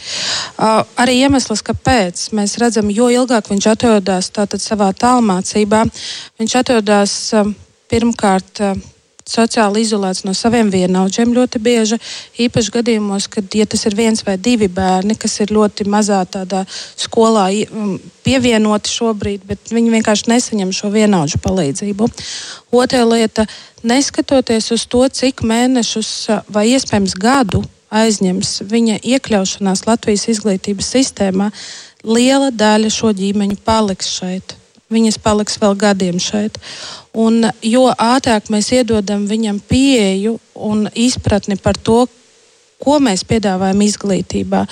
Arī iemesls, kāpēc mēs redzam, jo ilgāk viņš atrodas savā tālmācībā, viņš atrodas pirmkārt sociāli izolēts no saviem vienaudžiem ļoti bieži. Īpaši gadījumos, kad ja tas ir viens vai divi bērni, kas ir ļoti mazā tādā skolā um, pievienoti šobrīd, bet viņi vienkārši nesaņem šo vienaudžu palīdzību. Otra lieta - neskatoties uz to, cik mēnešus vai iespējams gadu aizņems viņa iekļaušanās Latvijas izglītības sistēmā, liela daļa šo ģimeņu paliks šeit. Viņas paliks vēl gadiem šeit. Un jo ātrāk mēs iedodam viņam pieeju un izpratni par to, ko mēs piedāvājam izglītībā,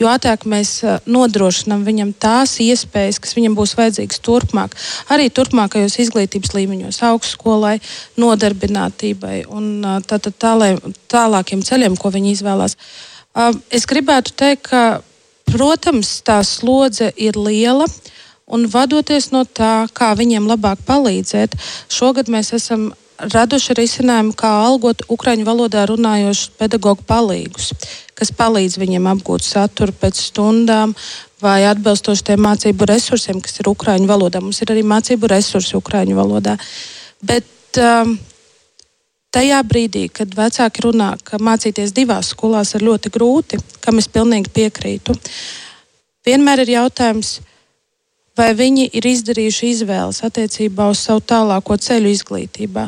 jo ātrāk mēs nodrošinām viņam tās iespējas, kas viņam būs vajadzīgas turpmāk, arī turpmākajos izglītības līmeņos, augstskolai, nodarbinātībai un tātad tālē, tālākiem ceļiem, ko viņi izvēlās. Es gribētu teikt, ka, protams, tā slodze ir liela. Un vadoties no tā, kā viņiem labāk palīdzēt, šogad mēs esam raduši risinājumu, kā algot ukraiņu valodā runājošus pedagoģu palīgus, kas palīdz viņiem apgūt saturu pēc stundām vai atbilstoši tiem mācību resursiem, kas ir ukraiņu valodā. Mums ir arī mācību resursi ukraiņu valodā. Bet um, tajā brīdī, kad vecāki runā, ka mācīties divās skolās ir ļoti grūti, kam es pilnīgi piekrītu, vienmēr ir jautājums, vai viņi ir izdarījuši izvēles attiecībā uz savu tālāko ceļu izglītībā.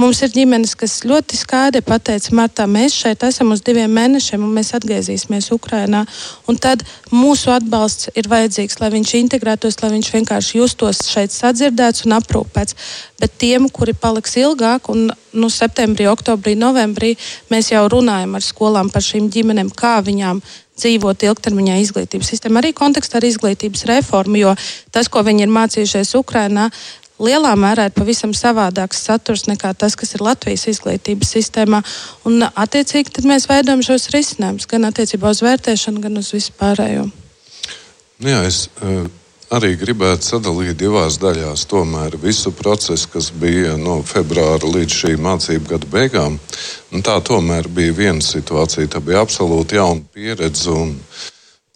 Mums ir ģimenes, kas ļoti skaidri pateica, Martā, mēs šeit esam uz diviem mēnešiem, un mēs atgriezīsimies Ukrajinā. Tad mūsu atbalsts ir vajadzīgs, lai viņš integrētos, lai viņš vienkārši justos šeit sadzirdēts un aprūpēts. Bet tiem, kuri paliks ilgāk, un nu, septembrī, oktobrī, novembrī, mēs jau runājam ar skolām par šīm ģimenēm, kā viņām dzīvot ilgtermiņā izglītības sistēmā, arī kontekstā ar izglītības reformu, jo tas, ko viņi ir mācījušies Ukrajinā, lielā mērā ir pavisam savādāks saturs nekā tas, kas ir Latvijas izglītības sistēmā. Un, attiecīgi, mēs veidojam šos risinājumus gan attiecībā uz vērtēšanu, gan uz vispārējo. Nu jā, es uh, arī gribētu sadalīt divās daļās. Tomēr visu procesu, kas bija no februāra līdz šī mācību gada beigām, nu, tā tomēr bija viena situācija. Tā bija absolūti jauna pieredze. Un,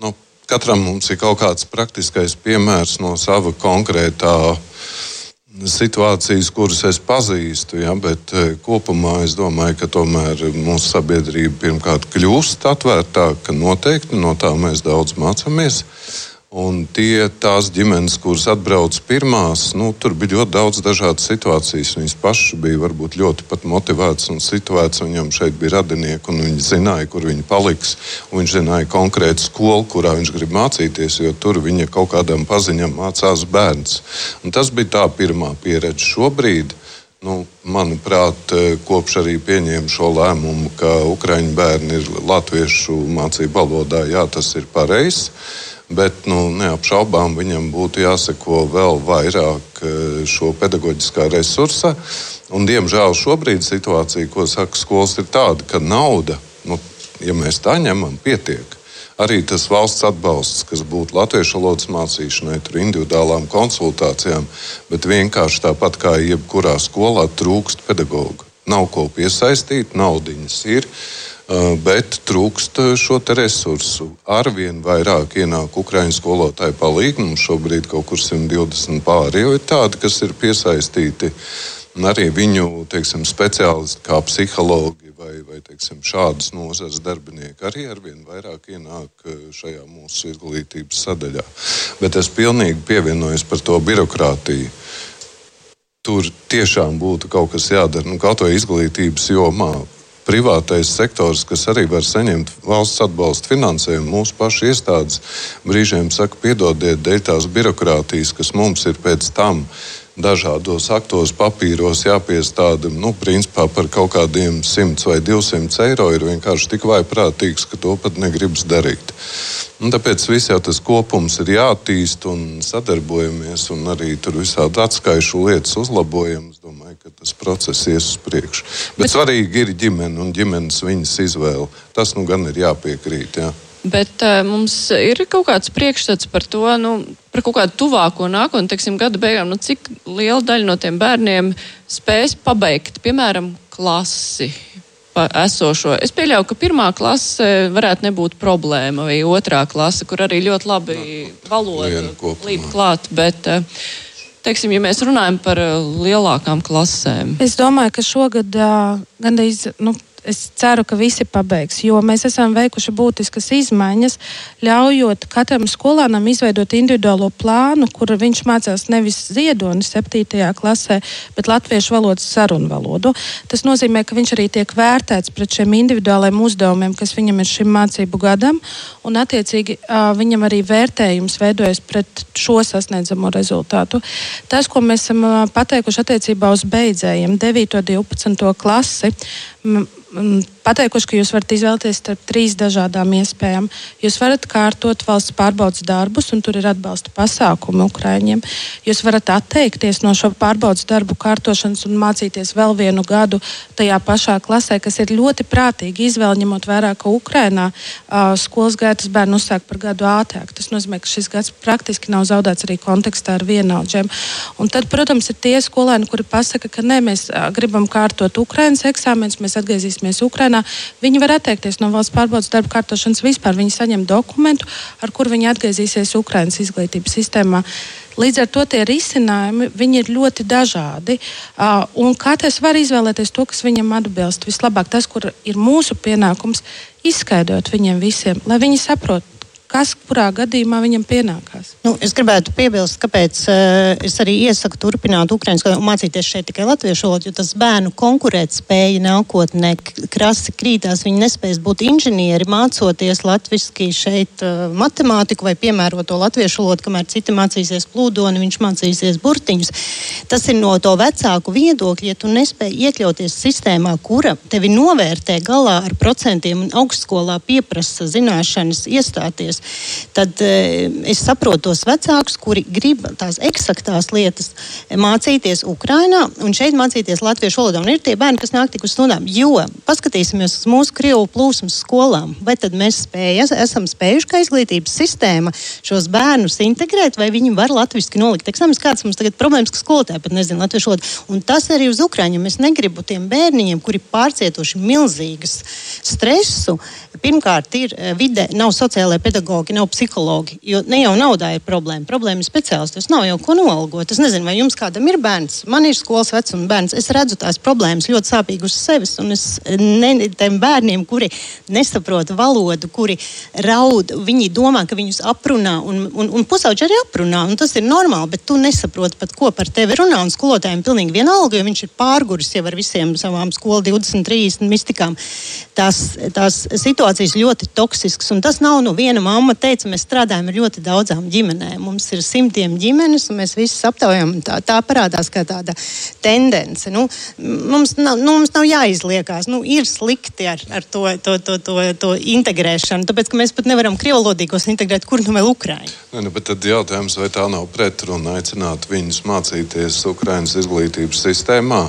nu, katram mums ir kaut kāds praktiskais piemērs no sava konkrētā situācijas, kuras es pazīstu, ja, bet eh, kopumā es domāju, ka tomēr mūsu sabiedrība pirmkārt kļūst atvērtāka. Noteikti no tā mēs daudz mācāmies. Un tie tās ģimenes, kuras atbrauc pirmās, nu, tur bija ļoti daudz dažādas situācijas. Viņas pašas bija varbūt ļoti motivētas un situētas. Viņam šeit bija radinieki, un viņi zināja, kur viņi paliks. Viņš zināja konkrētu skolu, kurā viņš grib mācīties, jo tur viņa kaut kādam paziņam mācās bērns. Un tas bija tā pirmā pieredze šobrīd. Nu, manuprāt, kopš arī pieņēma šo lēmumu, ka ukraiņu bērni ir latviešu mācību valodā, jā, tas ir pareizi bet nu, neapšaubām viņam būtu jāseko vēl vairāk e, šo pedagoģiskā resursa. Un, diemžēl šobrīd situācija, ko saka skolas, ir tāda, ka nauda, nu, ja mēs tā ņemam, pietiek. Arī tas valsts atbalsts, kas būtu latviešu valodas mācīšanai, tur individuālām konsultācijām, bet vienkārši tāpat kā jebkurā skolā trūkst pedagoģu. Nav ko piesaistīt, naudiņas ir. Uh, Eh, bet trūkst eh, šo resursu. Arvien vairāk ienāk Ukrāņu skolotāju palīgi. Mums šobrīd kaut kur 120 pāri jau ir tādi, kas ir piesaistīti. Un arī viņu teiksim, speciālisti, kā psihologi vai, vai teiksim, šādas nozares darbinieki, arī arvien vairāk ienāk eh, šajā mūsu izglītības sadaļā. Bet es pilnīgi pievienojos par to birokrātiju tur tiešām būtu kaut kas jādara. Nu, kaut vai izglītības jomā privātais sektors, kas arī var saņemt valsts atbalstu finansējumu, mūsu pašu iestādes brīžiem saka, piedodiet, dēļ tās birokrātijas, kas mums ir pēc tam dažādos aktos, papīros jāpiestāda nu, principā par kaut kādiem 100 vai 200 eiro, ir vienkārši tik vaiprātīgs, ka to pat negribas darīt. Un tāpēc viss jau tas kopums ir jāattīst un sadarbojamies, un arī tur visādi atskaišu lietas uzlabojam. Es domāju, ka tas process ies uz priekšu. Bet, Bet svarīgi ir ģimene un ģimenes viņas izvēle. Tas nu gan ir jāpiekrīt. Jā. Bet uh, mums ir kaut kāds priekšstats par to, nu, par kaut kādu tuvāko nākotni, teiksim, gada beigām, nu, cik liela daļa no tiem bērniem spēs pabeigt, piemēram, klasi esošo. Es pieļauju, ka pirmā klase varētu nebūt problēma, vai otrā klase, kur arī ļoti labi valoda līp klāt. Bet, uh, teiksim, ja mēs runājam par lielākām klasēm? Es domāju, ka šogad gandrīz. Nu, es ceru, ka visi pabeigs, jo mēs esam veikuši būtiskas izmaiņas, ļaujot katram skolānam izveidot individuālo plānu, kur viņš mācās nevis ziedoni 7. klasē, bet latviešu valodas sarunu valodu. Tas nozīmē, ka viņš arī tiek vērtēts pret šiem individuālajiem uzdevumiem, kas viņam ir šim mācību gadam, un attiecīgi viņam arī vērtējums veidojas pret šo sasniedzamo rezultātu. Tas, ko mēs esam pateikuši attiecībā uz beidzējiem, 9. un 12. klasi, pateikuši, ka jūs varat izvēlēties starp trīs dažādām iespējām. Jūs varat kārtot valsts pārbaudas darbus, un tur ir atbalsta pasākumi Ukraiņiem. Jūs varat atteikties no šo pārbaudas darbu kārtošanas un mācīties vēl vienu gadu tajā pašā klasē, kas ir ļoti prātīgi izvēle, ņemot vērā, ka Ukrainā uh, skolas gaitas bērnu uzsāk par gadu ātrāk. Tas nozīmē, ka šis gads praktiski nav zaudēts arī kontekstā ar vienaudžiem. Un tad, protams, ir tie skolēni, kuri pasaka, ka nē, mēs uh, gribam kārtot Ukraiņas eksāmenus, mēs atgriezīsimies Ukrainā ikdienā, viņi var atteikties no valsts pārbaudas darba kārtošanas vispār. Viņi saņem dokumentu, ar kuru viņi atgriezīsies Ukraiņas izglītības sistēmā. Līdz ar to tie risinājumi ir ļoti dažādi. Uh, katrs var izvēlēties to, kas viņam atbilst. Vislabāk tas, kur ir mūsu pienākums, izskaidrot viņiem visiem, lai viņi saprotu, kas kurā gadījumā viņam pienākās. Nu, es gribētu piebilst, kāpēc uh, es arī iesaku turpināt Ukraiņas valodu un mācīties šeit tikai latviešu valodu, jo tas bērnu konkurētspēja nākotnē krasi krītās. Viņi nespēs būt inženieri mācoties latviski šeit uh, matemātiku vai piemēroto latviešu valodu, kamēr citi mācīsies plūdoni, viņš mācīsies burtiņus. Tas ir no to vecāku viedokļa, ja tu nespēj iekļauties sistēmā, kura tevi novērtē galā ar procentiem un augstskolā pieprasa zināšanas iestāties tad e, es saprotu tos vecākus, kuri grib tās eksaktās lietas mācīties Ukrainā un šeit mācīties latviešu valodā. Un ir tie bērni, kas nāk tik uz stundām. Jo paskatīsimies uz mūsu krievu plūsmas skolām, vai tad mēs spējas, esam spējuši, kā izglītības sistēma šos bērnus integrēt, vai viņi var latviešu nolikt eksāmenus. Kāds mums tagad problēmas, ka skolotāji pat nezina latviešu valodu. Un tas arī uz Ukraiņiem. Es negribu tiem bērniņiem, kuri pārcietuši milzīgas stresu, pirmkārt ir e, vide, nav sociālai pedagoģi pedagogi, nav psihologi. Jo ne jau naudā ir problēma. Problēma ir speciālistos. Nav jau ko nolgot. Es nezinu, vai jums kādam ir bērns. Man ir skolas vecuma bērns. Es redzu tās problēmas ļoti sāpīgi uz sevis. Un es ne tiem bērniem, kuri nesaprot valodu, kuri raud, viņi domā, ka viņus aprunā. Un, un, un pusauģi arī aprunā. Un tas ir normāli, bet tu nesaproti pat, ko par tevi runā. Un skolotājiem pilnīgi vienalga, jo viņš ir pārguris jau ar visiem savām skolu 20, 30 mistikām. Tās, tās situācijas ļoti toksiskas. Un tas nav no viena mamma mamma teica, mēs strādājam ar ļoti daudzām ģimenēm. Mums ir simtiem ģimenes, un mēs visus aptaujam. Tā, tā parādās kā tāda tendence. Nu, mums, nav, nu, mums nav jāizliekās. Nu, ir slikti ar, ar to, to, to, to, to integrēšanu, tāpēc mēs pat nevaram krievlodīgos integrēt, kur nu vēl Ukraiņu. Ne, nu, bet tad jautājums, vai tā nav pretruna aicināt viņus mācīties Ukraiņas izglītības sistēmā?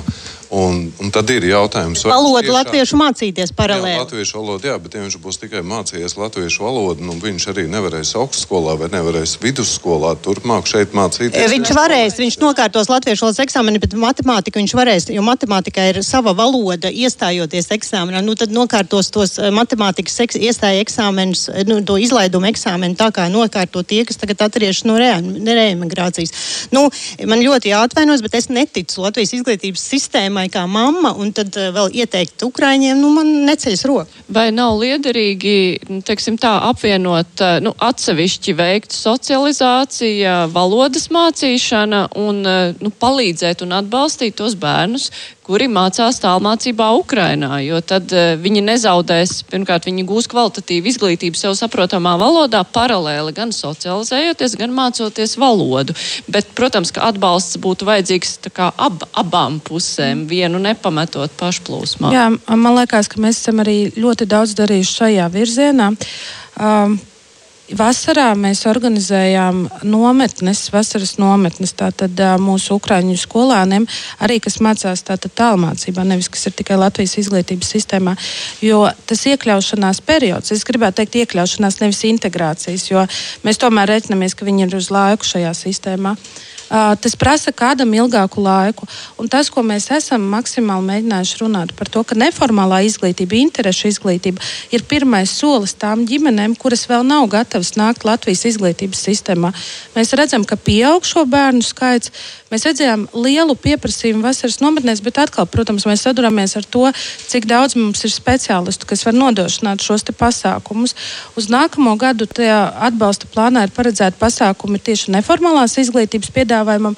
Un, un tad ir jautājums, vai valodu tiešām, latviešu mācīties paralēli. Jā, latviešu valodu, jā, bet ja viņš būs tikai mācījies latviešu valodu, nu, viņš arī nevarēs augstskolā vai nevarēs vidusskolā turpmāk šeit mācīties. Viņš varēs, viņš nokārtos latviešu valodas eksāmenu, bet matemātiku viņš varēs, jo matemātikā ir sava valoda iestājoties eksāmenā. Nu, tad nokārtos tos eh, matemātikas eks, iestāja eksāmenus, eh, nu, to izlaidumu eksāmenu tā kā nokārto tie, kas tagad atgriežas no reemigrācijas. Nu, man ļoti jāatvainos, bet es neticu Latvijas izglītības sistēmai problēmai kā mamma, un tad uh, vēl ieteikt Ukraiņiem, nu, man neceļas roka. Vai nav liederīgi, nu, teiksim tā, apvienot, uh, nu, atsevišķi veikt socializācija, valodas mācīšana un, nu, palīdzēt un atbalstīt tos bērnus, kuri mācās tālmācībā Ukrainā, jo tad uh, viņi nezaudēs, pirmkārt, viņi gūs kvalitatīvu izglītību sev saprotamā valodā, paralēli gan socializējoties, gan mācoties valodu. Bet, protams, ka atbalsts būtu vajadzīgs ab, abām pusēm, vienu nepametot pašplūsmā. Jā, man liekas, ka mēs esam arī ļoti daudz darījuši šajā virzienā. Um, Vasarā mēs organizējām nometnes, vasaras nometnes tātad, mūsu ukrāņu skolāniem, arī kas mācās tālmācībā, nevis kas ir tikai Latvijas izglītības sistēmā. Jo tas iekļaušanās periods, es gribētu teikt, iekļaušanās nevis integrācijas, jo mēs tomēr reiķinamies, ka viņi ir uz laiku šajā sistēmā. Uh, Tas prasa kādam ilgāku laiku. Un tas, ko mēs esam maksimāli mēģinājuši runāt par to, ka neformālā izglītība, interešu izglītība ir pirmais solis tām ģimenēm, kuras vēl nav gatavas nākt Latvijas izglītības sistēmā. Mēs redzam, ka pieaug šo bērnu skaits, Mēs redzējām lielu pieprasījumu vasaras nometnēs, bet atkal, protams, mēs saduramies ar to, cik daudz mums ir speciālistu, kas var nodrošināt šos pasākumus. Uz nākamo gadu atbalsta plānā ir paredzēti pasākumi tieši neformālās izglītības piedāvājumam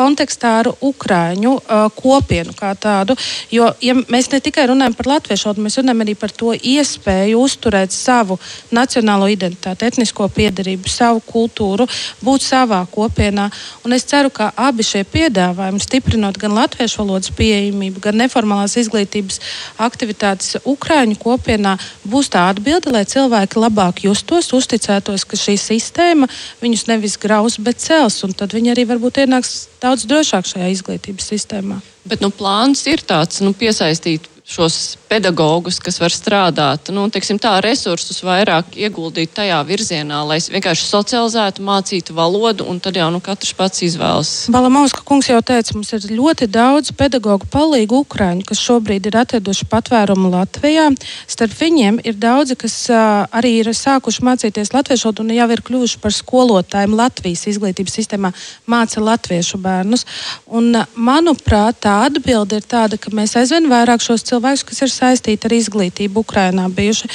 kontekstā ar Ukrāņu uh, kopienu kā tādu. Jo ja mēs ne tikai runājam par latviešu valodu, mēs runājam arī par to iespēju uzturēt savu nacionālo identitāti, etnisko piedarību, savu kultūru, būt savā kopienā. Un es ceru, ka abi šie piedāvājumi, stiprinot gan latviešu valodas pieejamību, gan neformālās izglītības aktivitātes Ukrāņu kopienā, būs tā atbilde, lai cilvēki labāk justos, uzticētos, ka šī sistēma viņus nevis graus, bet cels. Un tad viņi arī varbūt ienāks daudz drošāk šajā izglītības sistēmā. Bet nu, plāns ir tāds nu, piesaistīt šos pedagogus, kas var strādāt, nu, teiksim, tā resursus vairāk ieguldīt tajā virzienā, lai vienkārši socializētu, mācītu valodu, un tad jau nu, katrs pats izvēlas. Balamauska kungs jau teica, mums ir ļoti daudz pedagoģu palīgu Ukraiņu, kas šobrīd ir atraduši patvērumu Latvijā. Starp viņiem ir daudzi, kas uh, arī ir sākuši mācīties latviešu valodu un jau ir kļuvuši par skolotājiem Latvijas izglītības sistēmā, māca latviešu bērnus. Un, manuprāt, tā atbilde ir tāda, ka mēs aizvien vairāk šos cilvēkus cilvēkus, kas ir saistīti ar izglītību Ukrajinā, bijuši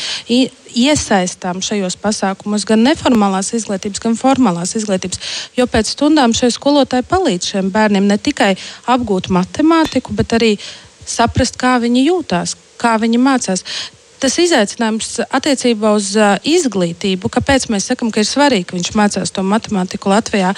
iesaistām šajos pasākumos gan neformālās izglītības, gan formālās izglītības. Jo pēc stundām šie skolotāji palīdz šiem bērniem ne tikai apgūt matemātiku, bet arī saprast, kā viņi jūtās, kā viņi mācās tas izaicinājums attiecībā uz uh, izglītību, kāpēc mēs sakām, ka ir svarīgi, ka viņš mācās to matemātiku Latvijā.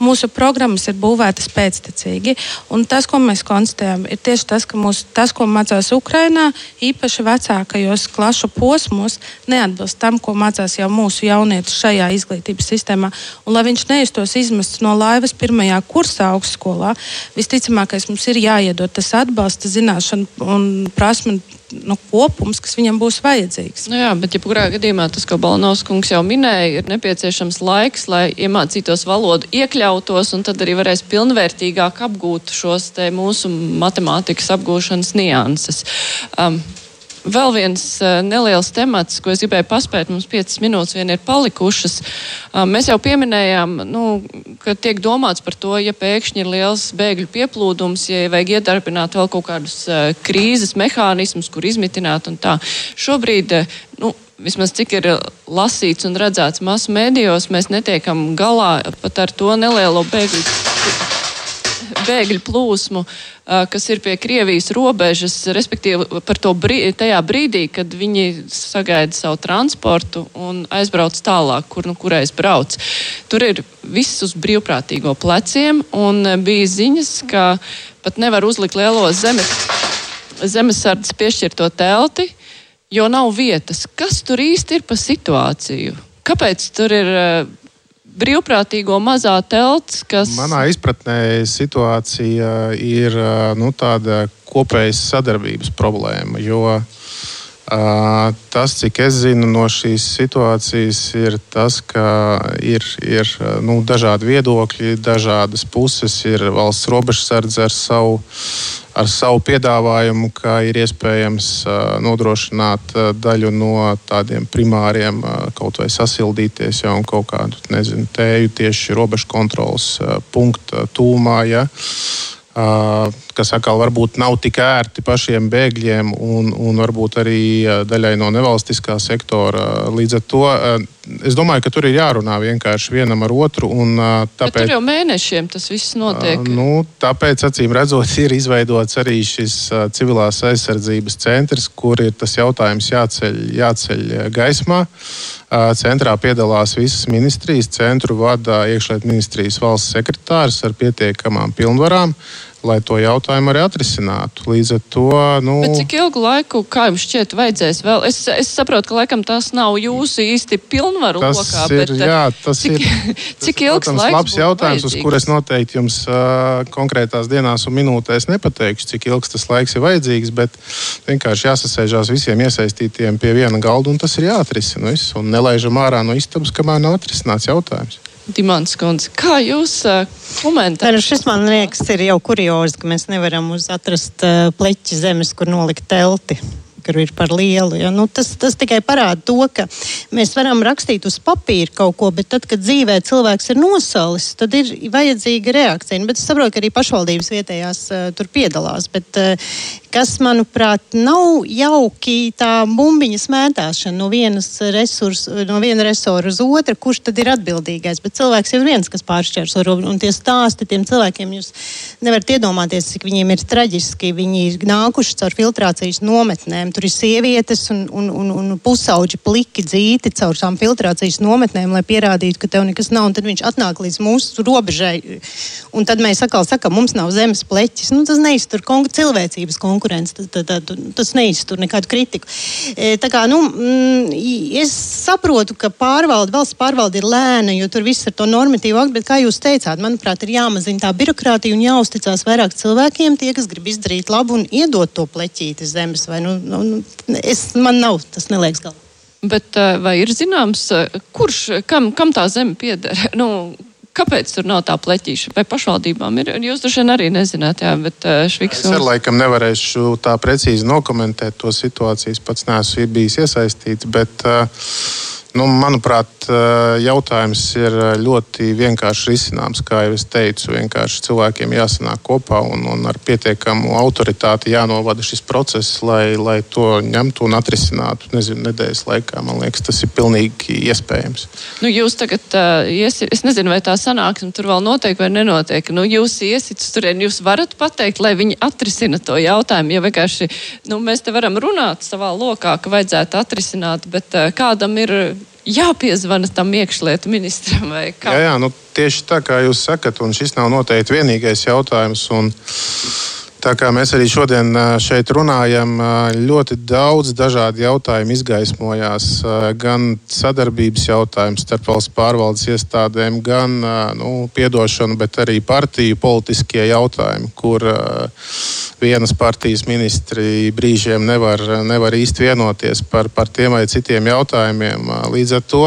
Mūsu programmas ir būvētas pēctecīgi, un tas, ko mēs konstatējam, ir tieši tas, ka mūs, tas, ko mācās Ukrainā, īpaši vecākajos klašu posmos, neatbilst tam, ko mācās jau mūsu jaunieši šajā izglītības sistēmā. Un, lai viņš neiztos izmests no laivas pirmajā kursā augstskolā, visticamākais mums ir jāiedod tas atbalsta, zināšana un prasme nu, kopums, kas viņam būs vajadzīgs. Nu jā, bet jebkurā gadījumā tas, ko Balnovs kungs jau minēja, ir nepieciešams laiks, lai iemācītos valodu, iekļautos un tad arī varēs pilnvērtīgāk apgūt šos mūsu matemātikas apgūšanas nianses. Um, Vēl viens uh, neliels temats, ko es gribēju paspēt, mums piecas minūtes vien ir palikušas. Uh, mēs jau pieminējām, nu, ka tiek domāts par to, ja pēkšņi ir liels bēgļu pieplūdums, ja vajag iedarbināt vēl kaut kādus uh, krīzes mehānismus, kur izmitināt un tā. Šobrīd, nu, vismaz cik ir lasīts un redzēts masu mēdījos, mēs netiekam galā pat ar to nelielo bēgļu bēgļu plūsmu, kas ir pie Krievijas robežas, respektīvi par to brī, tajā brīdī, kad viņi sagaida savu transportu un aizbrauc tālāk, kur nu kurais brauc. Tur ir viss uz brīvprātīgo pleciem, un bija ziņas, ka pat nevar uzlikt lielo zemes, zemesardzes piešķirto telti, jo nav vietas. Kas tur īsti ir pa situāciju? Kāpēc tur ir brīvprātīgo mazā telts, kas. Manā izpratnē situācija ir nu, tāda kopējas sadarbības problēma. Jo uh, tas, cik es zinu no šīs situācijas, ir tas, ka ir, ir nu, dažādi viedokļi, dažādas puses, ir valsts robežsardze ar savu ar savu piedāvājumu, ka ir iespējams nodrošināt daļu no tādiem primāriem, kaut vai sasildīties jau kaut kādu nezinu, tēju tieši robežu kontrolas punktu tūmā. Ja? Kas atkal varbūt nav tik ērti pašiem bēgļiem un, un varbūt arī daļai no nevalstiskā sektora. Līdz ar to es domāju, ka tur ir jārunā vienkārši vienam ar otru. Tāpēc, Bet tur jau mēnešiem tas viss notiek. Nu, tāpēc, acīm redzot, ir izveidots arī šis civilās aizsardzības centrs, kur ir tas jautājums jāceļ, jāceļ gaismā. Centrā piedalās visas ministrijas, centru vada iekšlietu ministrijas valsts sekretārs ar pietiekamām pilnvarām lai to jautājumu arī atrisinātu. Līdz ar to. Nu... Bet cik ilgu laiku, kā jums šķiet, vajadzēs vēl? Es, es saprotu, ka laikam tas nav jūsu īsti pilnvaru tas lokā. Ir, bet, jā, tas cik, ir cik ilgs protams, laiks? Labs jautājums, vajadzīgs? uz kur es noteikti jums uh, konkrētās dienās un minūtēs nepateikšu, cik ilgs tas laiks ir vajadzīgs, bet vienkārši jāsasēžās visiem iesaistītiem pie viena galda un tas ir jāatrisina. Un nelaižam ārā no istabas, kamēr nav atrisināts jautājums. Dimants Kundze, kā jūs uh, komentējat? Nu, šis man liekas ir jau kuriozi, ka mēs nevaram uz atrast uh, pleķi zemes, kur nolikt telti. kur ir par lielu. Ja? Nu, tas, tas tikai parāda to, ka mēs varam rakstīt uz papīra kaut ko, bet tad, kad dzīvē cilvēks ir nosalis, tad ir vajadzīga reakcija. Bet es saprotu, ka arī pašvaldības vietējās uh, tur piedalās. Bet, uh, kas, manuprāt, nav jauki tā bumbiņa smētāšana no, resurs, no viena resora uz otru, kurš tad ir atbildīgais. Bet cilvēks jau ir viens, kas pāršķērso robežu, un tie stāsti tiem cilvēkiem jūs nevarat iedomāties, cik viņiem ir traģiski. Viņi ir nākuši caur filtrācijas nometnēm. Tur ir sievietes un, un, un, un pusauģi pliki dzīti caur tām filtrācijas nometnēm, lai pierādītu, ka tev nekas nav. Un tad viņš atnāk līdz mūsu robežai. Un tad mēs atkal sakām, mums nav zemes pleķis. Nu, tas neiztur cilvēcības konkurence konkurence. Tas, tas, tas neiztur nekādu kritiku. E, tā kā, nu, mm, es saprotu, ka pārvalde, valsts pārvalde ir lēna, jo tur viss ir to normatīvu aktu, bet, kā jūs teicāt, manuprāt, ir jāmazina tā birokrātija un jāuzticās vairāk cilvēkiem, tie, kas grib izdarīt labu un iedot to pleķīti zemes. Vai, nu, nu, nu es, man nav tas neliekas galvā. Bet vai ir zināms, kurš, kam, kam tā zeme pieder? Nu, Kāpēc tur nav tā pleķīša? Vai pašvaldībām ir? Jūs droši vien arī nezināt, jā, bet šviks. Es ar laikam nevarēšu tā precīzi nokomentēt to situāciju. Es pats neesmu bijis iesaistīts, bet Nu, manuprāt, jautājums ir ļoti vienkārši risināms. Kā jau es teicu, vienkārši cilvēkiem jāsanāk kopā un, un ar pietiekamu autoritāti jānovada šis process, lai, lai to ņemtu un atrisinātu nezinu, nedēļas laikā. Man liekas, tas ir pilnīgi iespējams. Nu, jūs tagad, iesi, es nezinu, vai tā sanāksme tur vēl notiek vai nenotiek. Nu, jūs iesiet tur, jūs varat pateikt, lai viņi atrisina to jautājumu. Ja vienkārši nu, mēs te varam runāt savā lokā, ka vajadzētu atrisināt, bet uh, kādam ir jāpiezvana tam iekšlietu ministram? Jā, jā nu, tieši tā kā jūs sakat, un šis nav noteikti vienīgais jautājums. Un... Tā kā mēs arī šodien šeit runājam, ļoti daudz dažādu jautājumu izgaismojās. Gan sadarbības jautājums starp valsts pārvaldes iestādēm, gan nu, piedošanu, bet arī partiju politiskie jautājumi, kur vienas partijas ministri brīžiem nevar, nevar īsti vienoties par, par tiem vai citiem jautājumiem. Līdz ar to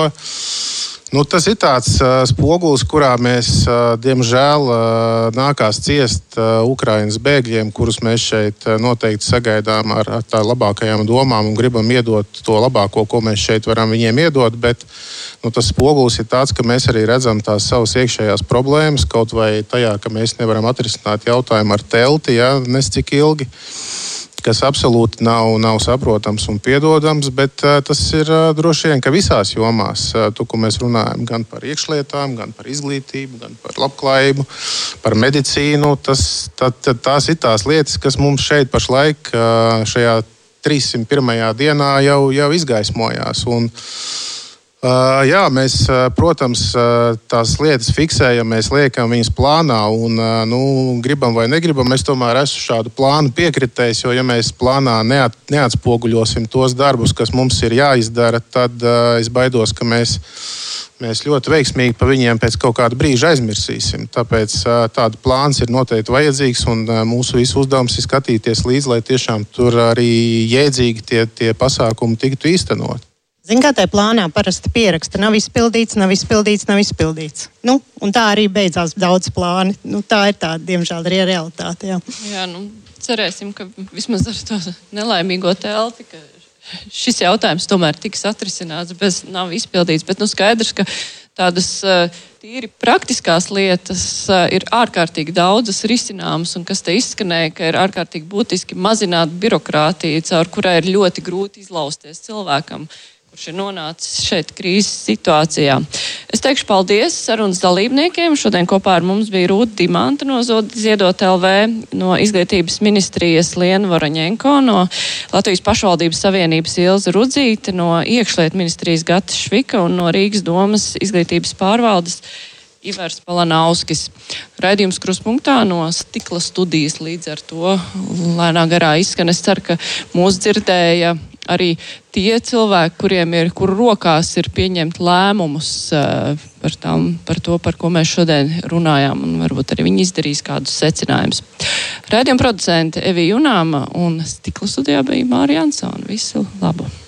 Nu, tas ir tāds uh, spogulis, kurā mēs, uh, diemžēl, uh, nākās ciest uh, Ukraiņas bēgļiem, kurus mēs šeit uh, noteikti sagaidām ar, ar tā labākajām domām un gribam iedot to labāko, ko mēs šeit varam viņiem iedot. Bet nu, tas spogulis ir tāds, ka mēs arī redzam tās savas iekšējās problēmas, kaut vai tajā, ka mēs nevaram atrisināt jautājumu ar telti, ja nes cik ilgi kas absolūti nav, nav saprotams un piedodams, bet uh, tas ir uh, droši vien visās jomās, uh, tu, ko mēs runājam, gan par iekšlietām, gan par izglītību, gan par labklājību, par medicīnu. Tas, tā, tā, tās ir tās lietas, kas mums šeit pašlaik, uh, šajā 301. dienā jau, jau izgaismojās. Un, uh, Uh, jā, mēs, uh, protams, uh, tās lietas fiksējam, mēs liekam viņas plānā un nu, gribam vai negribam. Es tomēr esmu šādu plānu piekritējis, jo, ja mēs plānā neat, neatspoguļosim tos darbus, kas mums ir jāizdara, tad es baidos, ka mēs, mēs ļoti veiksmīgi par viņiem pēc kaut kāda brīža aizmirsīsim. Tāpēc tāds plāns ir noteikti vajadzīgs un mūsu visu uzdevums ir skatīties līdzi, lai tiešām tur arī jēdzīgi tie, tie pasākumi tiktu īstenot. Ziniet, kā tajā plānā parasti pieraksta, nav izpildīts, nav izpildīts, nav izpildīts. Nu, tā arī beidzās daudz plāni. Nu, tā ir tā, diemžēl, arī realitāte. Jā, jā nu, cerēsim, ka vismaz ar to nelaimīgo telti. Šis jautājums tomēr tiks atrisināts, bez nav izpildīts. Bet nu, skaidrs, ka tādas uh, tīri praktiskās lietas uh, ir ārkārtīgi daudzas risināmas, un kas te izskanēja, ka ir ārkārtīgi būtiski mazināt birokrātiju, caur kurai ir ļoti grūti izlausties cilvēkam. Uh, kurš ir nonācis šeit krīzes situācijā. Es teikšu paldies sarunas dalībniekiem. Šodien kopā ar mums bija Rūta Dimanta no Ziedot LV, no Izglītības ministrijas Liena Varaņenko, no Latvijas pašvaldības savienības Ilza Rudzīte, no Iekšliet ministrijas Gata Švika un no Rīgas domas izglītības pārvaldes. Ivars Palanauskis. Raidījums kruspunktā no stikla studijas līdz ar to lēnā garā izskan. Es ceru, ka mūs dzirdēja arī tie cilvēki, kuriem ir, kur rokās ir pieņemt lēmumus uh, par, tām, par to, par ko mēs šodien runājām, un varbūt arī viņi izdarīs kādus secinājumus. Rādījuma producente Evija Junāma un stikla studijā bija Mārija Ansona. Visu labu!